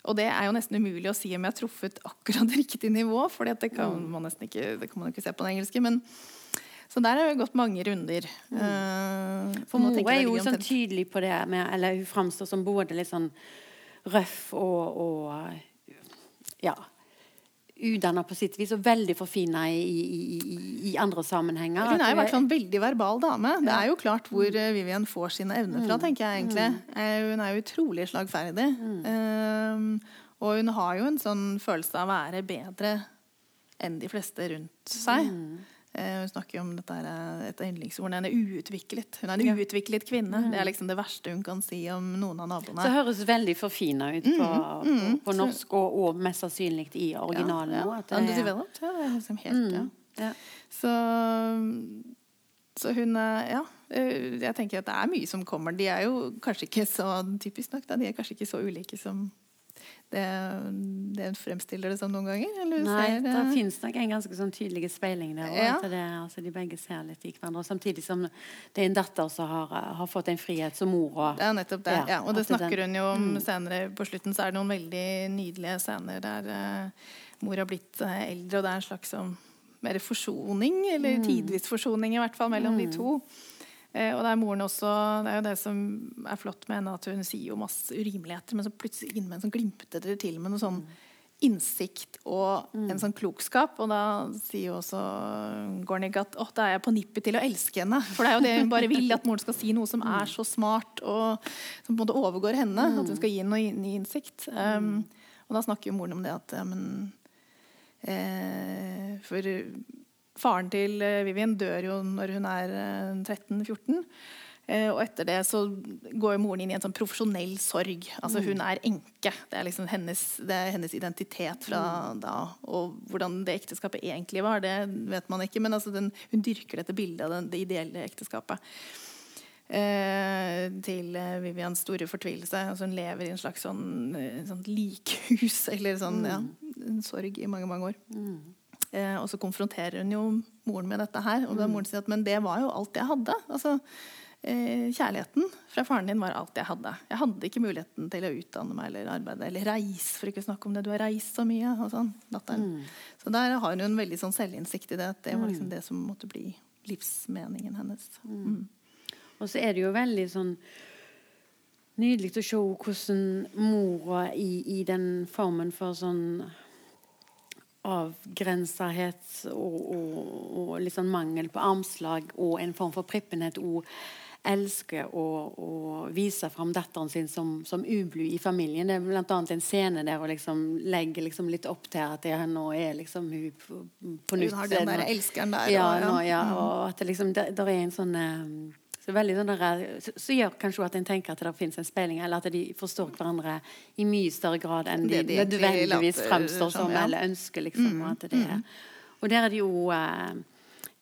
og det er jo nesten umulig å si om jeg har truffet akkurat *laughs* riktig nivå, for det kan mm. man nesten ikke, det kan man ikke se på den engelske. men så der har det gått mange runder. Mm. Uh, for Mo er jo sånn tydelig på det, med, eller hun framstår som både litt sånn røff og, og ja, utdanna på sitt vis og veldig forfina i, i, i, i, andre sammenhenger. Hun er jo vært sånn veldig verbal dame. Det er jo klart hvor eh, Vivian får sine evner fra, mm. tenker jeg egentlig. Mm. Eh, hun er jo utrolig slagferdig. Um, og hun har jo en sånn følelse av å være bedre enn de fleste rundt seg. Eh, hun snakker om dette er et yndlingsord. Hun er uutviklet. Hun er en uutviklet kvinne. Mm. Det er liksom det verste hun kan si om noen av naboene. Så høres veldig forfina ut på, mm. Mm. på, på norsk, og, og, mest sannsynlig i originalen. Ja, ja. Underdeveloped. Ja, det er liksom helt, mm. ja. Så, så hun er Ja. Eh, jeg tenker at det er mye som kommer. De er jo kanskje ikke så typisk nok, da. De er kanskje ikke så ulike som det, det fremstiller det som noen ganger? Nei, det, det finnes nok en ganske sånn tydelig speiling der. Ja. Det, altså, de begge ser litt i hverandre. Samtidig som det er en datter som har, har fått en frihet som mor. Og, det er nettopp det. Ja, ja, og det snakker hun jo om mm. senere. På slutten så er det noen veldig nydelige scener der uh, mor har blitt uh, eldre, og det er en slags sånn mer forsoning, eller tidvis forsoning i hvert fall, mellom de to. Eh, og det er moren også, det er jo det som er flott med henne, at hun sier jo masse urimeligheter, men så plutselig inne med en sånn det til med noe sånn innsikt og en sånn klokskap. Og da sier jo også Gornig at åh, da er jeg på nippet til å elske henne. For det er jo det hun bare vil, at moren skal si noe som er så smart og som på en måte overgår henne. At hun skal gi noe ny innsikt. Um, og da snakker jo moren om det at ja, men eh, For faren til eh, Vivian dør jo når hun er eh, 13-14. Eh, og etter det så går moren inn i en sånn profesjonell sorg. Altså Hun er enke. Det er liksom hennes, det er hennes identitet fra da. Og hvordan det ekteskapet egentlig var, det vet man ikke. Men altså den, hun dyrker dette bildet av den, det ideelle ekteskapet. Eh, til eh, Vivians store fortvilelse. Altså hun lever i en slags sånn, eh, sånn likhus, *laughs* eller sånn ja, en sorg i mange, mange år. Eh, og så konfronterer hun jo moren med dette her. Og da moren sier at men det var jo alt jeg hadde. Altså, eh, kjærligheten fra faren din var alt jeg hadde. Jeg hadde ikke muligheten til å utdanne meg eller arbeide eller reise, for ikke å snakke om det. Du har reist så mye. Og sånn, datteren. Så der har hun en veldig sånn selvinnsikt i det. At det var liksom det som måtte bli livsmeningen hennes. Mm. Og så er det jo veldig sånn nydelig å se hvordan mora i, i den formen for sånn avgrensethet og, og, og litt sånn mangel på armslag og en form for prippenhet og elsker å, å vise fram datteren sin som, som ublu i familien. Det er annet en scene der hun liksom legger liksom litt opp til at det, nå er liksom hun på, på nytt. Hun har den der elskeren der. ja, og, nå, ja, og at det liksom der, der er en sånn eh, så, sånn der, så, så gjør kanskje at en tenker at det finnes en speiling, eller at de forstår hverandre i mye større grad enn de, de nødvendigvis framstår fremstår som, ja. eller ønsker. liksom, og at det er. Og der er det jo eh,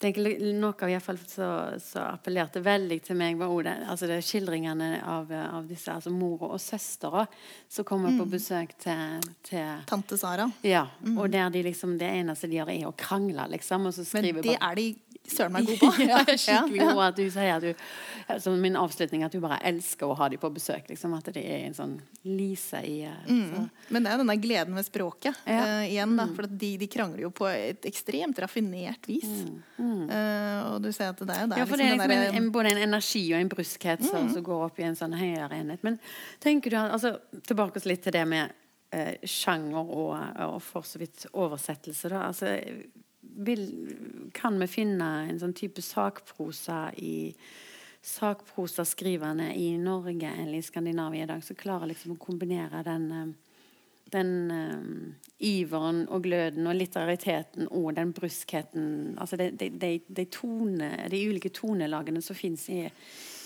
tenker, Noe av iallfall så, så appellerte veldig til meg, var det, altså det skildringene av, av disse altså mor og søstera som kommer på besøk til, til Tante Sara. ja, og der de liksom, det eneste de gjør, er å krangle, liksom. Og så Men det bare- er de søren meg god på. *laughs* ja, jeg er skikkelig god at du sier at du Som min avslutning at du bare elsker å ha dem på besøk. Liksom, at det er en sånn Lise i eh, så. Men det er denne gleden ved språket Ja. uh, igjen. Da, for at de, de krangler jo på et ekstremt raffinert vis. Eh, og du ser at det er jo der Ja, for det er liksom en, en, både en energi og en bruskhet som, som går opp i en sånn høyere enhet. Men tenker du altså, Tilbake litt til det med sjanger og, og for så vidt oversettelse. Da. Altså, vil, kan vi finne en sånn type sakprosa i sakprosaskriverne i Norge eller i Skandinavia i dag som klarer liksom å kombinere den eh, den um, iveren og gløden og litterariteten og den bruskheten Altså de, de, de, de, tone, de ulike tonelagene som fins i,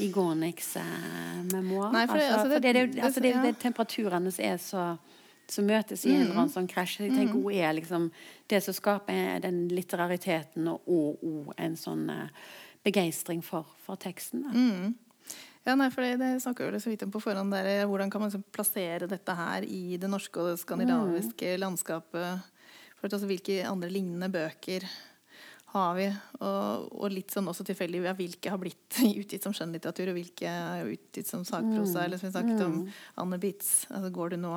i Gorniks uh, memoar. Nei, for det- altså, det- altså, det, det, er jo- altså, det, det- det er temperaturene som er så som møtes i en eller annen sånn krasj. Jeg tenker hun er liksom det som skaper den litterariteten og, og, en sånn eh, begeistring for, for teksten. Da. Ja, nei, for det, det snakket vi så vidt om på forhånd. Der, eh, hvordan kan man så plassere dette her i det norske og det skandinaviske landskapet? For altså, Hvilke andre lignende bøker har vi? Og, og litt sånn også tilfeldig ja, hvilke har blitt *laughs* utgitt som skjønnlitteratur, og hvilke er utgitt som sakprosa? Eller som vi snakket om Anne Bitz. Altså, går du nå?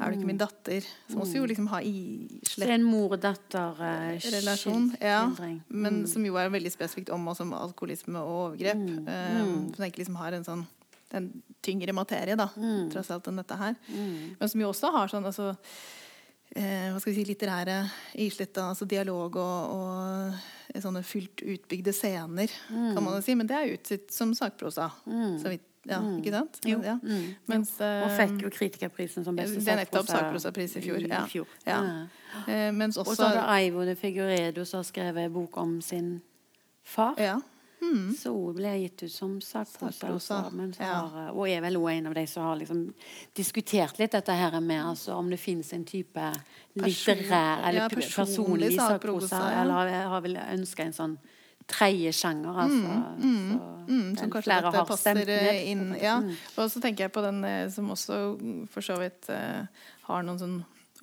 Er du ikke min datter? Som også jo liksom har islett en mor-datter-relasjon. Uh, Ja, men som jo er veldig spesifikt om oss som alkoholisme og overgrep. Eh, Som egentlig liksom har en sånn en tyngre materie, da, tross alt, enn dette her. Men som jo også har sånn altså, eh, hva skal vi si, litterære islett, altså dialog og, og sånne fullt utbygde scener, kan man jo si. Men det er utsatt som sakprosa. Så vidt, ja, ikke sant? Jo. Ja. Mens, Og eh, fikk jo kritikerprisen som beste er nettopp sakprosapris i fjor. i fjor. Ja. Ja. eh, mens Og så er det Aivo de Figuredo som har skrevet bok om sin far. ja. Så hun ble gitt ut som sakprosa, Sakprosa, også, ja. og er vel også en av de som har liksom diskutert litt dette her med altså, om det fins en type litterær eller ja, personlig personlig sakprosa, sakprosa, ja. eller har, har vel ønska en sånn tredje sjanger, altså. så Mm, som kanskje dette passer eh, inn. Ja. Og så tenker jeg på den eh, som også for så vidt uh, har noen sånn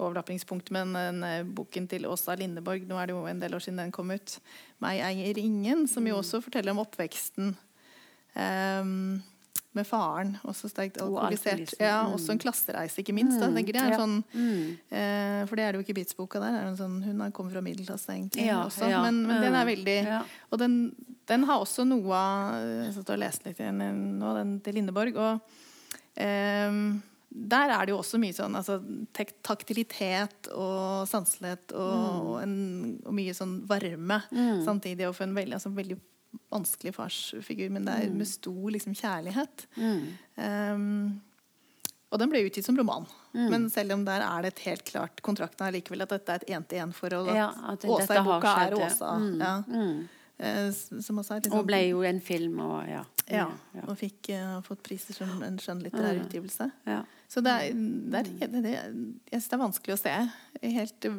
overlappingspunkt med den eh, boken til Åsa Lindeborg. Nå er det jo en del år siden den kom ut. 'Meg eier ingen', som jo også forteller om oppveksten ehm, med faren, også sterkt alkoholisert. Og Ja, mm. også en klassereise, ikke minst. Da. Jeg tenker det er en sånn, Mm. eh, for det er det jo ikke Beats-boka der. Er det en sånn, hun har- kommet fra middelklasse, egentlig. Ja, også. ja. Men, men den er Mm. veldig. Og den, den har også noe av Jeg satt og leste litt igjen nå, den til Lindeborg. og eh, der er det jo også mye sånn altså, taktilitet og sanselighet og, og, og mye sånn varme samtidig. Og for en veldig, altså, veldig vanskelig farsfigur, men det er med stor liksom, kjærlighet. Mm. Um, og den ble utgitt som roman. Men selv om der er det et helt klart kontrakten er likevel at dette er et én-til-én-forhold. At Ja, at Åsa i boka er. Åsa. Mm, Ja. mm. S- som også er liksom, Og sånn- ble jo en film og ja. ja, og fikk uh, fått priser som en skjønnlitterær Mm. utgivelse. ja. Så det er, det er, det, det, jeg syns det er vanskelig å se helt, eh,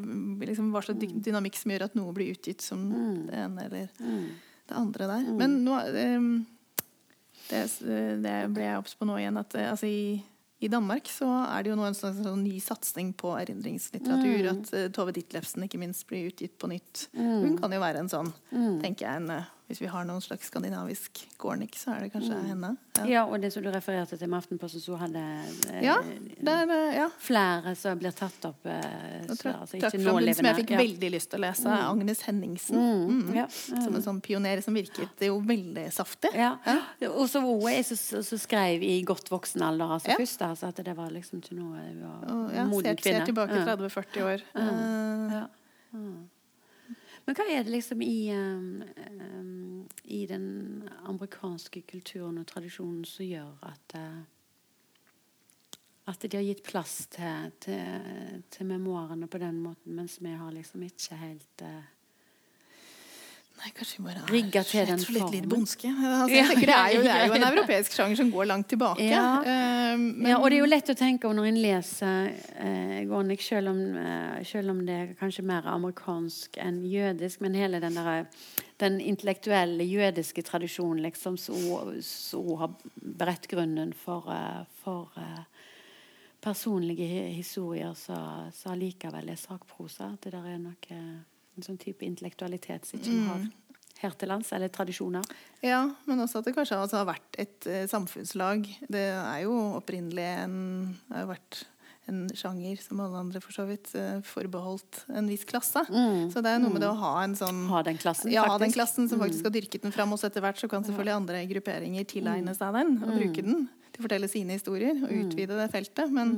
liksom, hva slags dynamikk som gjør at noe blir utgitt som det ene eller Mm. Det andre der. Men nå um, det, det ble jeg obs på nå igjen, at eh, altså, i, i Danmark så er det jo nå en slags sånn ny satsing på erindringslitteratur. At uh, Tove Ditlevsen ikke minst blir utgitt på nytt. Hun kan jo være en sånn, tenker jeg, en, eh, hvis vi har noen slags skandinavisk Gornik, så er det kanskje henne. Ja. ja, og det som du refererte til med Aftenposten, så hadde eh, Ja, det er, eh, ja. flere som blir tatt opp eh, så, trakk altså, som jeg fikk veldig lyst til å lese. Agnes Henningsen. Mm, Mm. ja. Som en sånn pioner som virket jo veldig saftig. Ja. Og så hun som skrev i godt voksen alder altså først. Altså, at det var liksom ikke noe var Og, moden ser, ser tilbake 30-40 år. Uh, Ja. Men hva er det liksom i, um, um, i den amerikanske kulturen og tradisjonen som gjør at uh, at de har gitt plass til, til, til memoarene på den måten, mens vi har liksom ikke helt uh, Nei, kanskje vi bare Rigget til den slett litt formen. bondske. Altså, Ja. det, er jo, det er jo en *laughs* europeisk sjanger som går langt tilbake. Ja. Eh, men, ja, og det er jo lett å tenke over når en leser eh, Gornik, selv om, eh, selv om det er kanskje mer amerikansk enn jødisk, men hele den, der, den intellektuelle jødiske tradisjonen liksom, som har beredt grunnen for, eh, for eh, personlige historier som så allikevel er sakprosa. At det der er noe, en sånn type intellektualitet som ikke vi har her til lands, eller tradisjoner. Ja, men også at det kanskje altså har vært et eh, samfunnslag. Det er jo opprinnelig en har vært en sjanger, som alle andre for så vidt, eh, forbeholdt en viss klasse. Så det er noe med det å ha en sånn Ha den klassen, ja, ha den faktisk. klassen som faktisk har dyrket den fram. Og etter hvert så kan selvfølgelig andre grupperinger tilegne seg den og bruke den til å fortelle sine historier og utvide det feltet. Men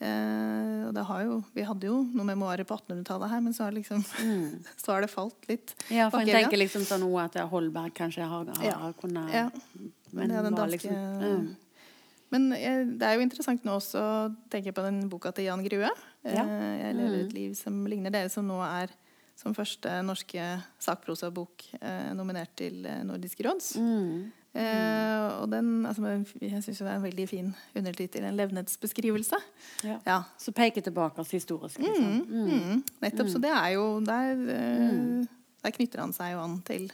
eh, og det har jo, vi hadde jo noen memoarer på 1800-tallet her, men så har, det mm. *laughs* så har det falt litt. Ja, for en tenker liksom sånn at Holberg kanskje har, har Ja. kunnet Ja. Men det er den danske liksom, mm. Men jeg, det er jo interessant nå også å tenke på den boka til Jan Grue. Ja. Eh, 'Jeg lever et liv som ligner dere', som nå er som første norske sakprosabok eh, nominert til eh, Nordisk råds. Mm. Eh, og den, altså, jeg syns det er en veldig fin undertittel. En levnetsbeskrivelse. Ja. Ja. Så peker tilbake historisk. Liksom. Mm, nettopp. Så det er jo Der, eh, der knytter han seg jo an til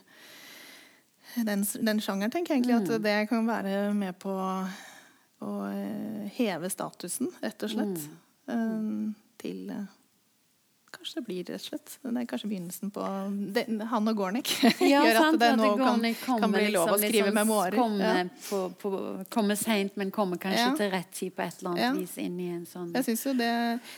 den, den sjangeren, tenker jeg egentlig. At det kan være med på å eh, heve statusen, rett og slett. uh, til eh, Kanskje det blir rett og slett Det er kanskje begynnelsen på det, Han og Gornik *laughs* Ja, gjør sant, at det nå kan, kommer kan bli lov liksom å skrive liksom, memoarer. Komme, Ja. på, på, kommer seint, men komme kanskje Ja. til rett tid på et eller annet Ja. vis inn i en sånn Jeg jo det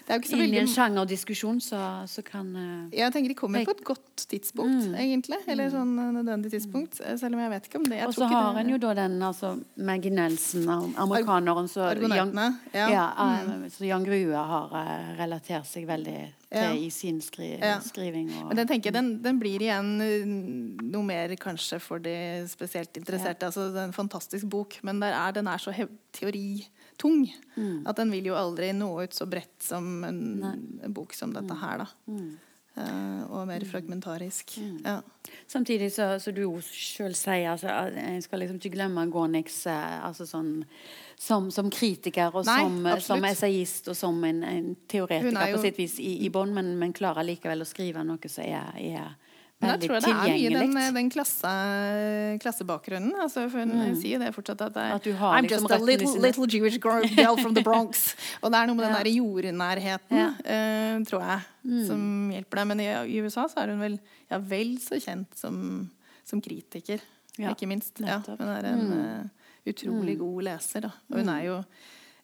Det er jo ikke så Inn i en sjangerdiskusjon, så, så kan uh, Jeg tenker de kommer på et godt tidspunkt, Mm. egentlig. Eller sånn eh, nødvendig tidspunkt. eh, Selv om jeg vet ikke om det. Og så har en jo da den altså, Maggie Nelson, amerikaneren så Argonautene. Ja, Ja. mm. så Jan Grue har uh, relatert seg veldig Ja. i sin skri Ja. skriving. Og, Men den, tenker jeg, den, den blir igjen eh, noe mer kanskje for de spesielt interesserte. Altså, det er en fantastisk bok, men er, den er så teoritung Mm. at den vil jo aldri nå ut så bredt som en, en bok som dette her. Da. Mm. Eh, og mer fragmentarisk. Ja. Samtidig så, så du jo sjøl sier altså, Jeg skal liksom ikke glemme Gorniks eh, altså sånn, som, som kritiker og Nei, som, eh, som essayist og som en, en teoretiker er jo- på sitt vis i, i bånn, men, men klarer likevel å skrive noe som er, er Men jeg tror det er mye tilgjengelig. den, den klasse, klassebakgrunnen. Altså, for hun sier det fortsatt at, det Mm. At du har I'm liksom just a little, little Jewish girl, from the Bronx. *laughs* Og det er noe med den Ja. der jordnærheten, Ja. Mm. eh, tror jeg, som hjelper deg. Men i, i USA så er hun vel, ja, vel så kjent som, som kritiker, ikke minst. Nettopp. hun er en Mm. Utrolig god leser. Da. Og hun er jo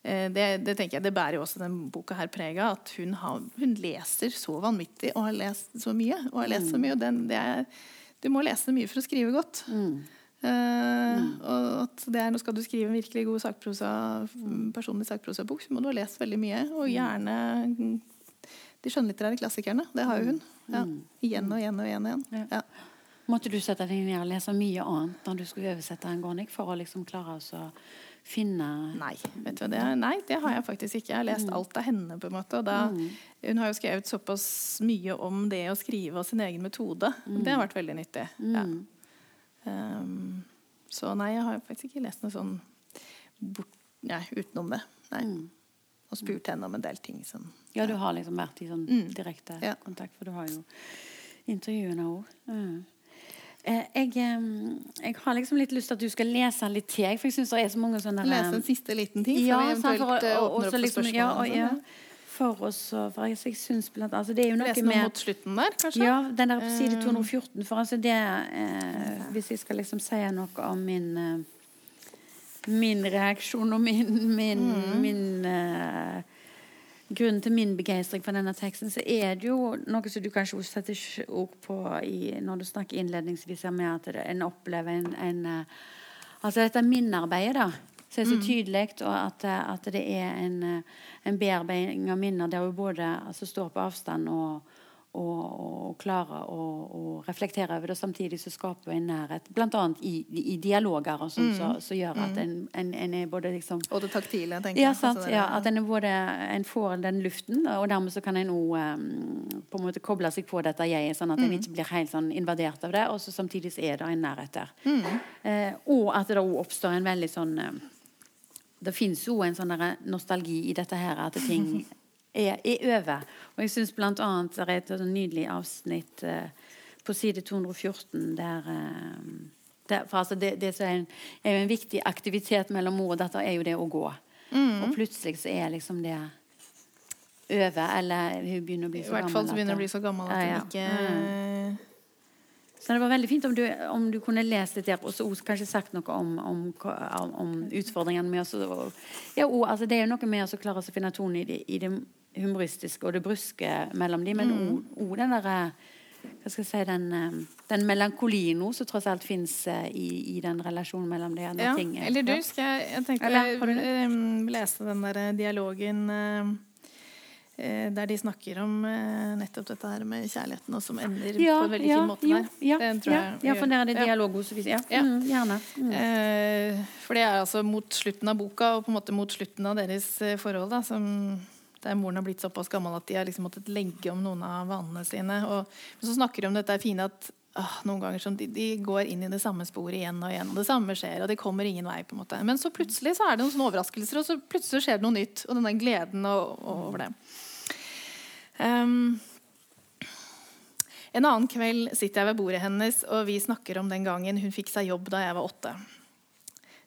eh, det, det tenker jeg, det bærer jo også denne boka her preg av. At hun, har, hun, leser så vanvittig og har lest så mye. Og har lest så mye, og den, er, Du må lese mye for å skrive godt. Mm. Uh, og at det er, nå Skal du skrive en virkelig god sakprosa, personlig sakprosabok, så må du ha lest veldig mye. Og gjerne de skjønnlitterære klassikerne. Det har jo hun. Ja. Igjen og igjen og igjen. Og igjen. Ja. Måtte du sette deg ned og lese mye annet når du skulle oversette en Gornik, for å liksom klare å finne Nei, vet du det, nei, det har jeg faktisk ikke. Jeg har lest mm. alt av henne. på en måte. Da, mm. Hun har jo skrevet såpass mye om det å skrive og sin egen metode. Mm. Det har vært veldig nyttig. Ja. Um, så nei, jeg har faktisk ikke lest noe sånn bort, nei, utenom det. Nei. Og spurt henne om en del ting som Ja, du har liksom vært i sånn direkte kontakt, for du har jo intervjuene òg. Eh, jeg, jeg, har liksom litt lyst til at du skal lese litt til, for jeg syns det er så mange sånne Lese en siste liten ting, ja, før vi eventuelt for, og, åpner opp for liksom, spørsmål? Ja, og, ja for oss. For jeg, jeg synes blant, altså det er jo noe Lese noe mot slutten der, kanskje? Ja, den der på side 214. Eh. For altså det eh, Hvis jeg skal liksom si noe om min eh, Min reaksjon og min, min, mm. min eh, Grunnen til min begeistring for denne teksten, så er det jo noe som du kanskje også setter ord på i, når du snakker innledningsvis med at en opplever en, en eh, Altså dette minnearbeidet, da så er så mm. tydelig, og at, at, det er en, en bearbeiding av minner der hun både altså, står på avstand og, og, og klarer å, og reflektere over det. Samtidig så skaper en nærhet, bl.a. I, i dialoger, og sånt, mm. som så, gjør at mm. en, en, en, er både liksom Og det taktile, tenker jeg. Ja, sant, altså, ja, at en, både, en får den luften, og dermed så kan en òg um, på en måte koble seg på dette jeg, sånn at mm. en ikke blir helt sånn invadert av det. Og så samtidig så er det en nærhet der. Mm. Eh, og at det òg oppstår en veldig sånn um, det fins jo en sånn nostalgi i dette her, at ting *laughs* er, er over. Og jeg syns bl.a. det er et nydelig avsnitt uh, på side 214 der, uh, der for altså det, det er, en, er, en viktig aktivitet mellom mor og datter, er jo det å gå. Mm. Og plutselig så er liksom det over, eller hun begynner å bli så gammel. I hvert fall så begynner hun å bli så gammel at hun ikke mm. Så det var veldig fint om du, om du kunne lest litt der, og så kanskje sagt noe om, om, om utfordringene med oss. ja, altså Det er jo noe med å klare å finne tonen i, i, det humoristiske og det bruske mellom dem, men òg mm. den derre hva skal jeg si, den, eh, den melankolien som tross alt fins eh, i, i, den relasjonen mellom de andre ja, tingene. Eller du, skal jeg, jeg tenkte jeg lese den der dialogen Eh, der de snakker om eh, nettopp dette her med kjærligheten, og som ender ja, på en veldig ja, fin måte der. Ja, ja, for der er det dialog hos ja. mm, Gjerne. Mm. Eh, for det er altså mot slutten av boka, og på en måte mot slutten av deres eh, forhold, da, som der moren har blitt såpass gammel at de har liksom måttet legge om noen av vanene sine. Og, men så snakker de om dette fine at åh, noen ganger sånn, de, de, går inn i det samme sporet igjen og igjen, og det samme skjer, og de kommer ingen vei. på en måte. Men så plutselig så er det noen overraskelser, og så plutselig skjer det noe nytt. Og denne gleden over det. Um, en annen kveld sitter jeg ved bordet hennes, og vi snakker om den gangen hun fikk seg jobb da jeg var åtte.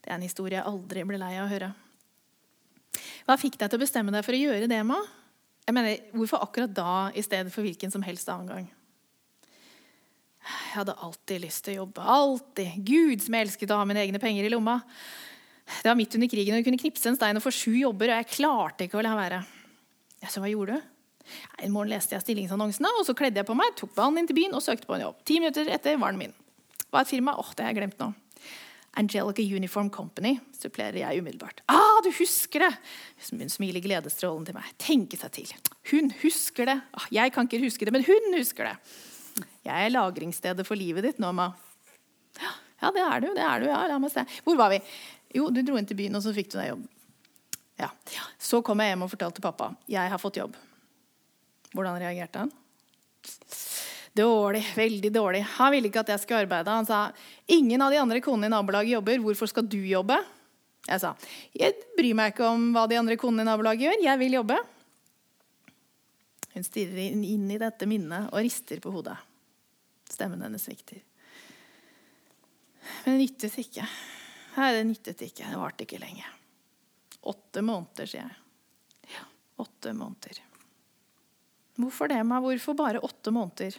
Det er en historie jeg aldri ble lei av å høre. Hva fikk deg til å bestemme deg for å gjøre det, Ma? Jeg mener, Hvorfor akkurat da i stedet for hvilken som helst annen gang? Jeg hadde alltid lyst til å jobbe. Alltid. Gud, som jeg elsket å ha mine egne penger i lomma. Det var midt under krigen, og du kunne knipse en stein og få sju jobber, og jeg klarte ikke å la være. Så hva gjorde du? En morgen leste jeg stillingsannonsene, og så kledde jeg på meg, tok banen inn til byen og søkte på en jobb. Ti minutter etter var den min. Hva er et firma? Åh, det har jeg glemt nå. Angelica Uniform Company, supplerer jeg umiddelbart. Ah, du husker det! Hun smiler gledesstrålen til meg. Tenke seg til. Hun husker det. Ah, jeg kan ikke huske det, men hun husker det. Jeg er lagringsstedet for livet ditt nå, Ma. Ja, det er du. det er du, ja, la meg se. Hvor var vi? Jo, du dro inn til byen, og så fikk du deg jobb. Ja. Så kom jeg hjem og fortalte pappa. Jeg har fått jobb. Hvordan reagerte han? Dårlig, veldig dårlig. Han ville ikke at jeg skulle arbeide. Han sa ingen av de andre konene i nabolaget jobber, hvorfor skal du jobbe? Jeg sa jeg bryr meg ikke om hva de andre konene i nabolaget gjør, jeg vil jobbe. Hun stirrer inn i dette minnet og rister på hodet. Stemmen hennes svikter. Men det nyttet ikke. Nei, det nyttet ikke. Det varte ikke lenge. Åtte måneder, sier jeg. Ja, åtte måneder. Hvorfor det, meg? Hvorfor bare åtte måneder?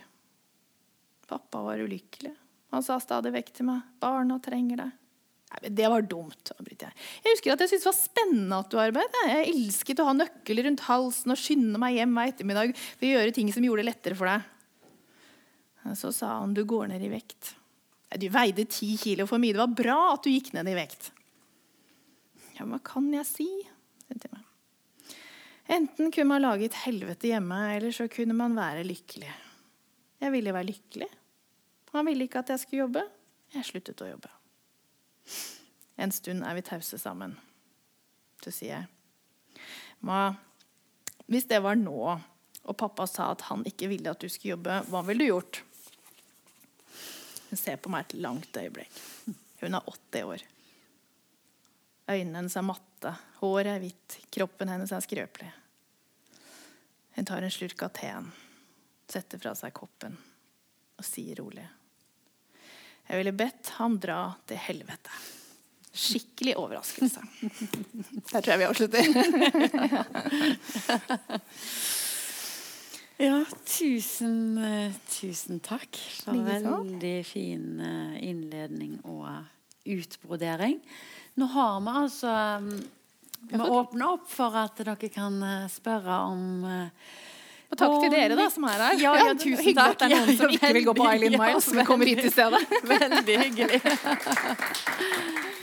Pappa var ulykkelig. Han sa stadig vekk til meg 'Barna trenger deg'. Nei, men Det var dumt. Jeg Jeg husker at jeg syntes det var spennende at du arbeidet. Jeg elsket å ha nøkler rundt halsen og skynde meg hjem hver ettermiddag for å gjøre ting som gjorde det lettere for deg. Så sa han du går ned i vekt. Du veide ti kilo for mye. Det var bra at du gikk ned i vekt. Ja, hva kan jeg si? tenkte jeg meg. Enten kunne man lage et helvete hjemme, eller så kunne man være lykkelig. Jeg ville være lykkelig. Han ville ikke at jeg skulle jobbe. Jeg sluttet å jobbe. En stund er vi tause sammen. Så sier jeg, Ma, hvis det var nå, og pappa sa at han ikke ville at du skulle jobbe, hva ville du gjort? Hun ser på meg et langt øyeblikk. Hun er 80 år. Øynene hennes er matte, håret er hvitt, kroppen hennes er skrøpelig. Hun tar en slurk av teen, setter fra seg koppen og sier rolig. Jeg ville bedt ham dra til helvete. Skikkelig overraskelse. *laughs* Der tror jeg vi avslutter. *laughs* Ja, tusen, eh, tusen takk for veldig fin eh, innledning og utbrodering. Nå har vi altså mm, Vi åpner opp for at dere kan eh, spørre om Og takk til dere da, som er her. Ja, ja, tusen hyggelig at det er noen som ikke vil gå på. Eileen Miles, som kommer hit i stedet. *laughs* Veldig hyggelig. *laughs*